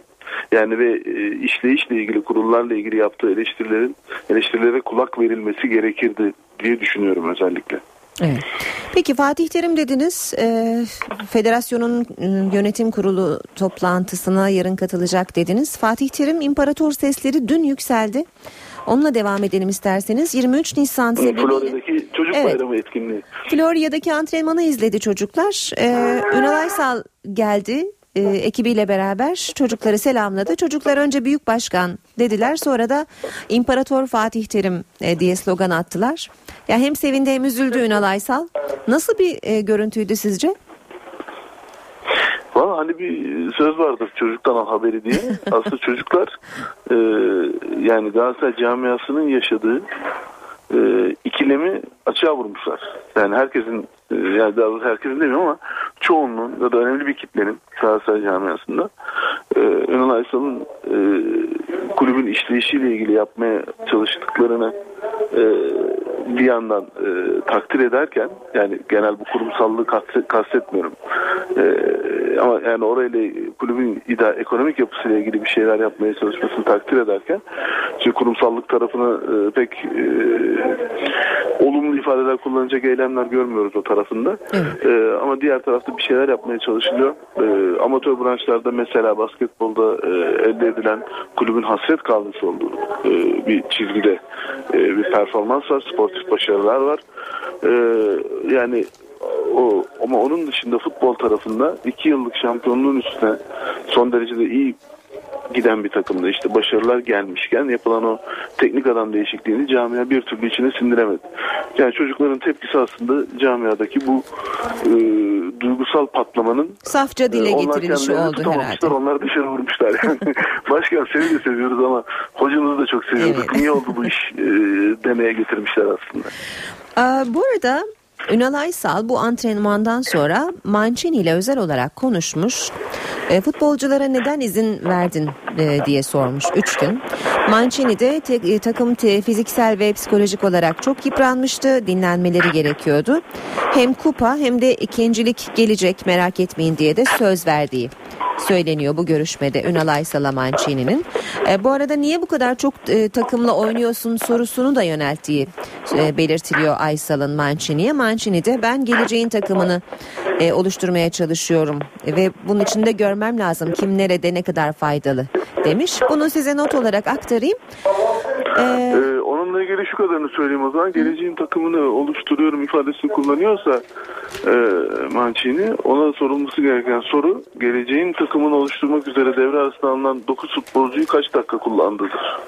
Yani ve e, işleyişle ilgili kurullarla ilgili yaptığı eleştirilerin eleştirilere kulak verilmesi gerekirdi diye düşünüyorum özellikle. Evet. Peki Fatih Terim dediniz e, federasyonun e, yönetim kurulu toplantısına yarın katılacak dediniz. Fatih Terim imparator sesleri dün yükseldi. Onunla devam edelim isterseniz. 23 Nisan sebebiyle Florya'daki çocuk Evet. bayramı etkinliği. Florya'daki antrenmanı izledi çocuklar. Ee, Ünal Aysal geldi e, ekibiyle beraber çocukları selamladı. Çocuklar önce Büyük Başkan dediler sonra da İmparator Fatih Terim e, diye slogan attılar. Ya hem sevindi hem üzüldü Ünal Aysal. Nasıl bir e, görüntüydü sizce? Valla hani bir söz vardır çocuktan al haberi diye. Aslında çocuklar e, yani Galatasaray camiasının yaşadığı e, ikilemi açığa vurmuşlar. Yani herkesin e, yani daha doğrusu herkesin demiyorum ama çoğunluğun ya da önemli bir kitlenin Galatasaray camiasında e, Ünal Aysal'ın e, kulübün işleyişiyle ilgili yapmaya çalıştıklarını e, bir yandan e, takdir ederken yani genel bu kurumsallığı kastet, kastetmiyorum. E, ama yani orayla kulübün ida, ekonomik yapısıyla ilgili bir şeyler yapmaya çalışmasını takdir ederken şimdi kurumsallık tarafını e, pek e, olumlu ifadeler kullanacak eylemler görmüyoruz o tarafında. E, ama diğer tarafta bir şeyler yapmaya çalışılıyor. E, amatör branşlarda mesela basketbolda e, elde edilen kulübün hasret kalması olduğu e, bir çizgide e, bir performans var, sportif başarılar var. E, yani o ama onun dışında futbol tarafında iki yıllık şampiyonluğun üstüne son derecede iyi giden bir takımda işte başarılar gelmişken yapılan o teknik adam değişikliğini camia bir türlü içine sindiremedi. Yani çocukların tepkisi aslında camiadaki bu e, duygusal patlamanın Safça dile ee, onlar getirilişi oldu herhalde. Onlar dışarı vurmuşlar. Yani başkan seni de seviyoruz ama hocamızı da çok seviyorduk. Niye oldu bu iş e, demeye getirmişler aslında. Aa, bu arada Ünal Aysal bu antrenmandan sonra Mancini ile özel olarak konuşmuş. E, futbolculara neden izin verdin e, diye sormuş 3 gün. Mancini de te- e, takım te- fiziksel ve psikolojik olarak çok yıpranmıştı. Dinlenmeleri gerekiyordu. Hem kupa hem de ikincilik gelecek merak etmeyin diye de söz verdiği söyleniyor bu görüşmede Ünal Aysal'a Mancini'nin. E, bu arada niye bu kadar çok e, takımla oynuyorsun sorusunu da yönelttiği e, belirtiliyor Aysal'ın Mancini'ye. Mancini de ben geleceğin takımını e, oluşturmaya çalışıyorum E, ve bunun için de görmem lazım kim nerede ne kadar faydalı demiş. Bunu size not olarak aktarayım. E, Ee, onunla ilgili şu kadarını söyleyeyim o zaman. Geleceğin takımını oluşturuyorum ifadesini kullanıyorsa e, Mancini ona sorulması gereken soru geleceğin takımını oluşturmak üzere devre arasında alınan 9 futbolcuyu kaç dakika kullandığıdır.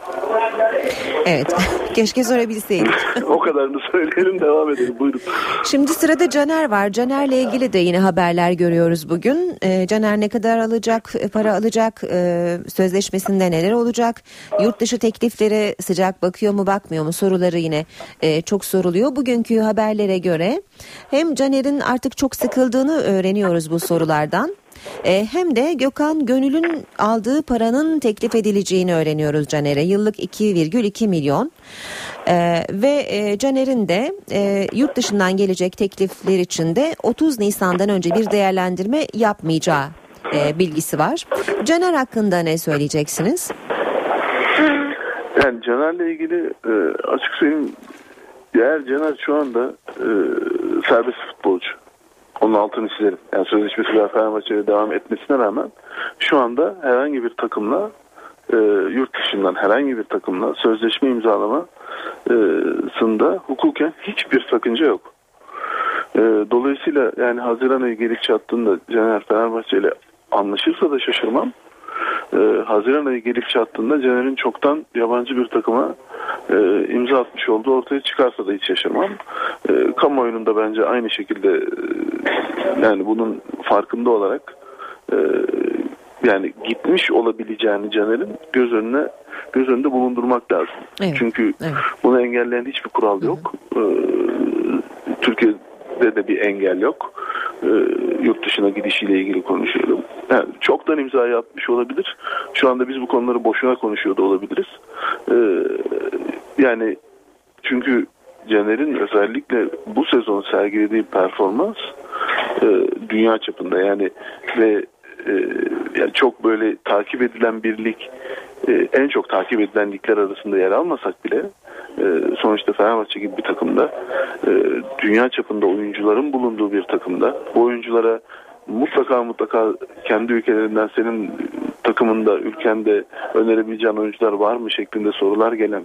evet keşke sorabilseydik. o kadarını söyleyelim devam edelim buyurun. Şimdi sırada Caner var. Caner'le ilgili de yine haberler görüyoruz bugün. Ee, Caner ne kadar alacak, e, para alacak, e, sözleşmesinde neler olacak, yurt dışı tekliflere sıcak bakıyor mu bakmıyor mu soruları yine e, çok soruluyor. Bugünkü haberlere göre hem Caner'in artık çok sıkıldığını öğreniyoruz bu sorulardan. E, hem de Gökhan Gönül'ün aldığı paranın teklif edileceğini öğreniyoruz Caner'e. Yıllık 2,2 milyon. E, ve e, Caner'in de e, yurt dışından gelecek teklifler için de 30 Nisan'dan önce bir değerlendirme yapmayacağı e, bilgisi var. Caner hakkında ne söyleyeceksiniz? Yani Caner'le ilgili e, açık söyleyeyim eğer Caner şu anda e, serbest futbolcu. Onun altını çizerim. Yani sözleşmesi ve Fenerbahçe'ye devam etmesine rağmen şu anda herhangi bir takımla e, yurt dışından herhangi bir takımla sözleşme imzalamasında hukuken hiçbir sakınca yok. E, dolayısıyla yani Haziran ayı gelip çattığında Caner Fenerbahçe ile anlaşırsa da şaşırmam. E, Haziran ayı gelip çattığında Caner'in çoktan yabancı bir takıma e, imza atmış olduğu ortaya çıkarsa da hiç şaşırmam. E, kamuoyunun da bence aynı şekilde e, yani bunun farkında olarak e, yani gitmiş olabileceğini Caner'in göz önüne göz önünde bulundurmak lazım. Evet. Çünkü bunu engelleyen hiçbir kural yok. Ee, Türkiye'de de bir engel yok. Ee, yurt dışına gidişiyle ilgili konuşuyorum. Yani çoktan imzayı atmış olabilir. Şu anda biz bu konuları boşuna konuşuyor da olabiliriz. Ee, yani çünkü Caner'in özellikle bu sezon sergilediği performans e, dünya çapında yani ve e, yani çok böyle takip edilen bir lig e, en çok takip edilen ligler arasında yer almasak bile e, sonuçta Fenerbahçe gibi bir takımda e, dünya çapında oyuncuların bulunduğu bir takımda bu oyunculara mutlaka mutlaka kendi ülkelerinden senin takımında, ülkende önerebileceğin oyuncular var mı şeklinde sorular gelen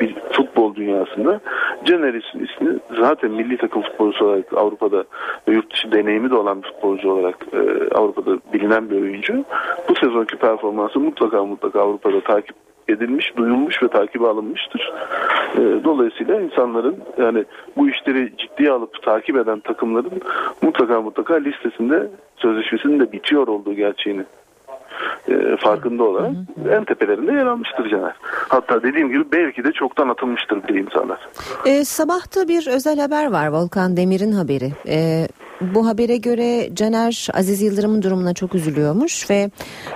bir futbol dünyasında Caner ismi zaten milli takım futbolcusu olarak Avrupa'da yurt dışı deneyimi de olan bir futbolcu olarak e, Avrupa'da bilinen bir oyuncu. Bu sezonki performansı mutlaka mutlaka Avrupa'da takip edilmiş, duyulmuş ve takibe alınmıştır. E, dolayısıyla insanların yani bu işleri ciddiye alıp takip eden takımların mutlaka mutlaka listesinde sözleşmesinin de bitiyor olduğu gerçeğini e, farkında olarak en tepelerinde yer almıştır Caner. Hatta dediğim gibi belki de çoktan atılmıştır bile imzalar. E, sabahta bir özel haber var Volkan Demir'in haberi. E, bu habere göre Caner Aziz Yıldırım'ın durumuna çok üzülüyormuş ve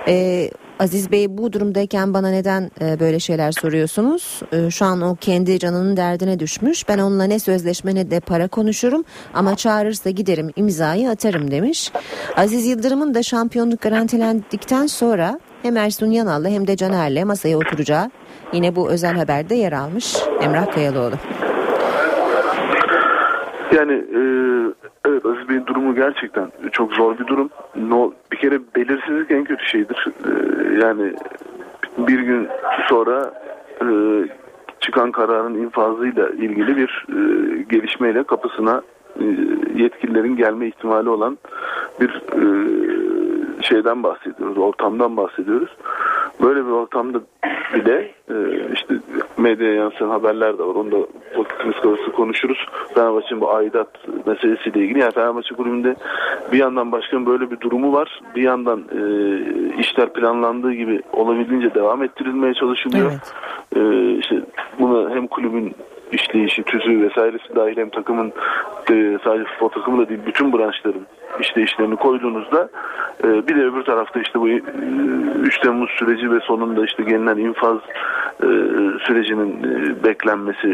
e, Aziz Bey bu durumdayken bana neden e, böyle şeyler soruyorsunuz? E, şu an o kendi canının derdine düşmüş. Ben onunla ne sözleşme ne de para konuşurum ama çağırırsa giderim imzayı atarım demiş. Aziz Yıldırım'ın da şampiyonluk garantilendikten sonra hem Ersun Yanal'la hem de Caner'le masaya oturacağı yine bu özel haberde yer almış Emrah Kayalıoğlu. Yani e, evet Aziz Bey'in durumu gerçekten çok zor bir durum. No, bir kere belirsizlik en kötü şeydir. E, yani bir gün sonra e, çıkan kararın infazıyla ilgili bir e, gelişmeyle kapısına e, yetkililerin gelme ihtimali olan bir e, şeyden bahsediyoruz, ortamdan bahsediyoruz. Böyle bir ortamda bile e, işte medyaya yansıyan haberler de var. Onu da vakitimiz kalırsa konuşuruz. Fenerbahçe'nin bu aidat meselesiyle ilgili. Yani Fenerbahçe kulübünde bir yandan başkanın böyle bir durumu var. Bir yandan e, işler planlandığı gibi olabildiğince devam ettirilmeye çalışılıyor. E, işte bunu hem kulübün işleyişi, tüzüğü vesairesi dahil hem takımın e, sadece futbol takımı da değil bütün branşların işleyişlerini koyduğunuzda e, bir de öbür tarafta işte bu e, 3 Temmuz süreci ve sonunda işte gelinen infaz e, sürecinin e, beklenmesi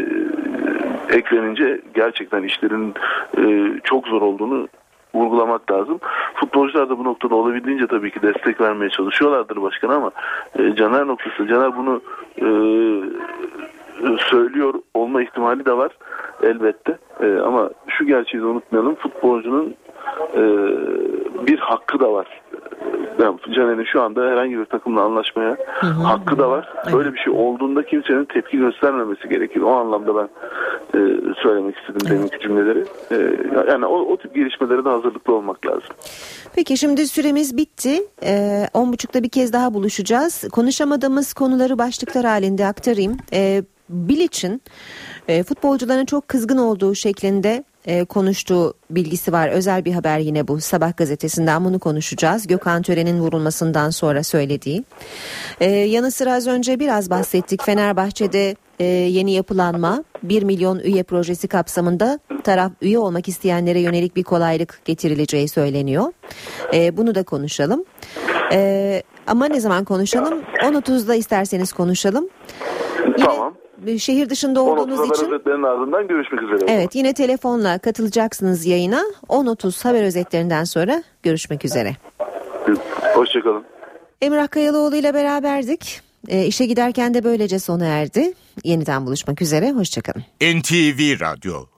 e, eklenince gerçekten işlerin e, çok zor olduğunu vurgulamak lazım. Futbolcular da bu noktada olabildiğince tabii ki destek vermeye çalışıyorlardır başkana ama e, Caner noktası Caner bunu e, söylüyor olma ihtimali de var elbette. E, ama şu gerçeği de unutmayalım. Futbolcunun e, bir hakkı da var. Yani Caner'in şu anda herhangi bir takımla anlaşmaya hakkı da var. Böyle bir şey olduğunda kimsenin tepki göstermemesi gerekir. O anlamda ben e, söylemek istedim deminki cümleleri. E, yani o, o tip gelişmelere de hazırlıklı olmak lazım. Peki şimdi süremiz bitti. Ee, on buçukta bir kez daha buluşacağız. Konuşamadığımız konuları başlıklar halinde aktarayım. Ee, Bilic'in e, futbolcuların çok kızgın olduğu şeklinde e, konuştuğu bilgisi var. Özel bir haber yine bu. Sabah gazetesinden bunu konuşacağız. Gökhan Tören'in vurulmasından sonra söylediği. E, yanı sıra az önce biraz bahsettik. Fenerbahçe'de e, yeni yapılanma 1 milyon üye projesi kapsamında taraf üye olmak isteyenlere yönelik bir kolaylık getirileceği söyleniyor. E, bunu da konuşalım. E, ama ne zaman konuşalım? 10.30'da isterseniz konuşalım. Yine Tamam. Şehir dışında olduğunuz Haber için özetlerinin ardından görüşmek üzere. Evet yine telefonla katılacaksınız yayına. 10.30 haber özetlerinden sonra görüşmek üzere. Hoşçakalın. Emrah Kayalıoğlu ile beraberdik. E, işe giderken de böylece sona erdi. Yeniden buluşmak üzere. Hoşçakalın. NTV Radyo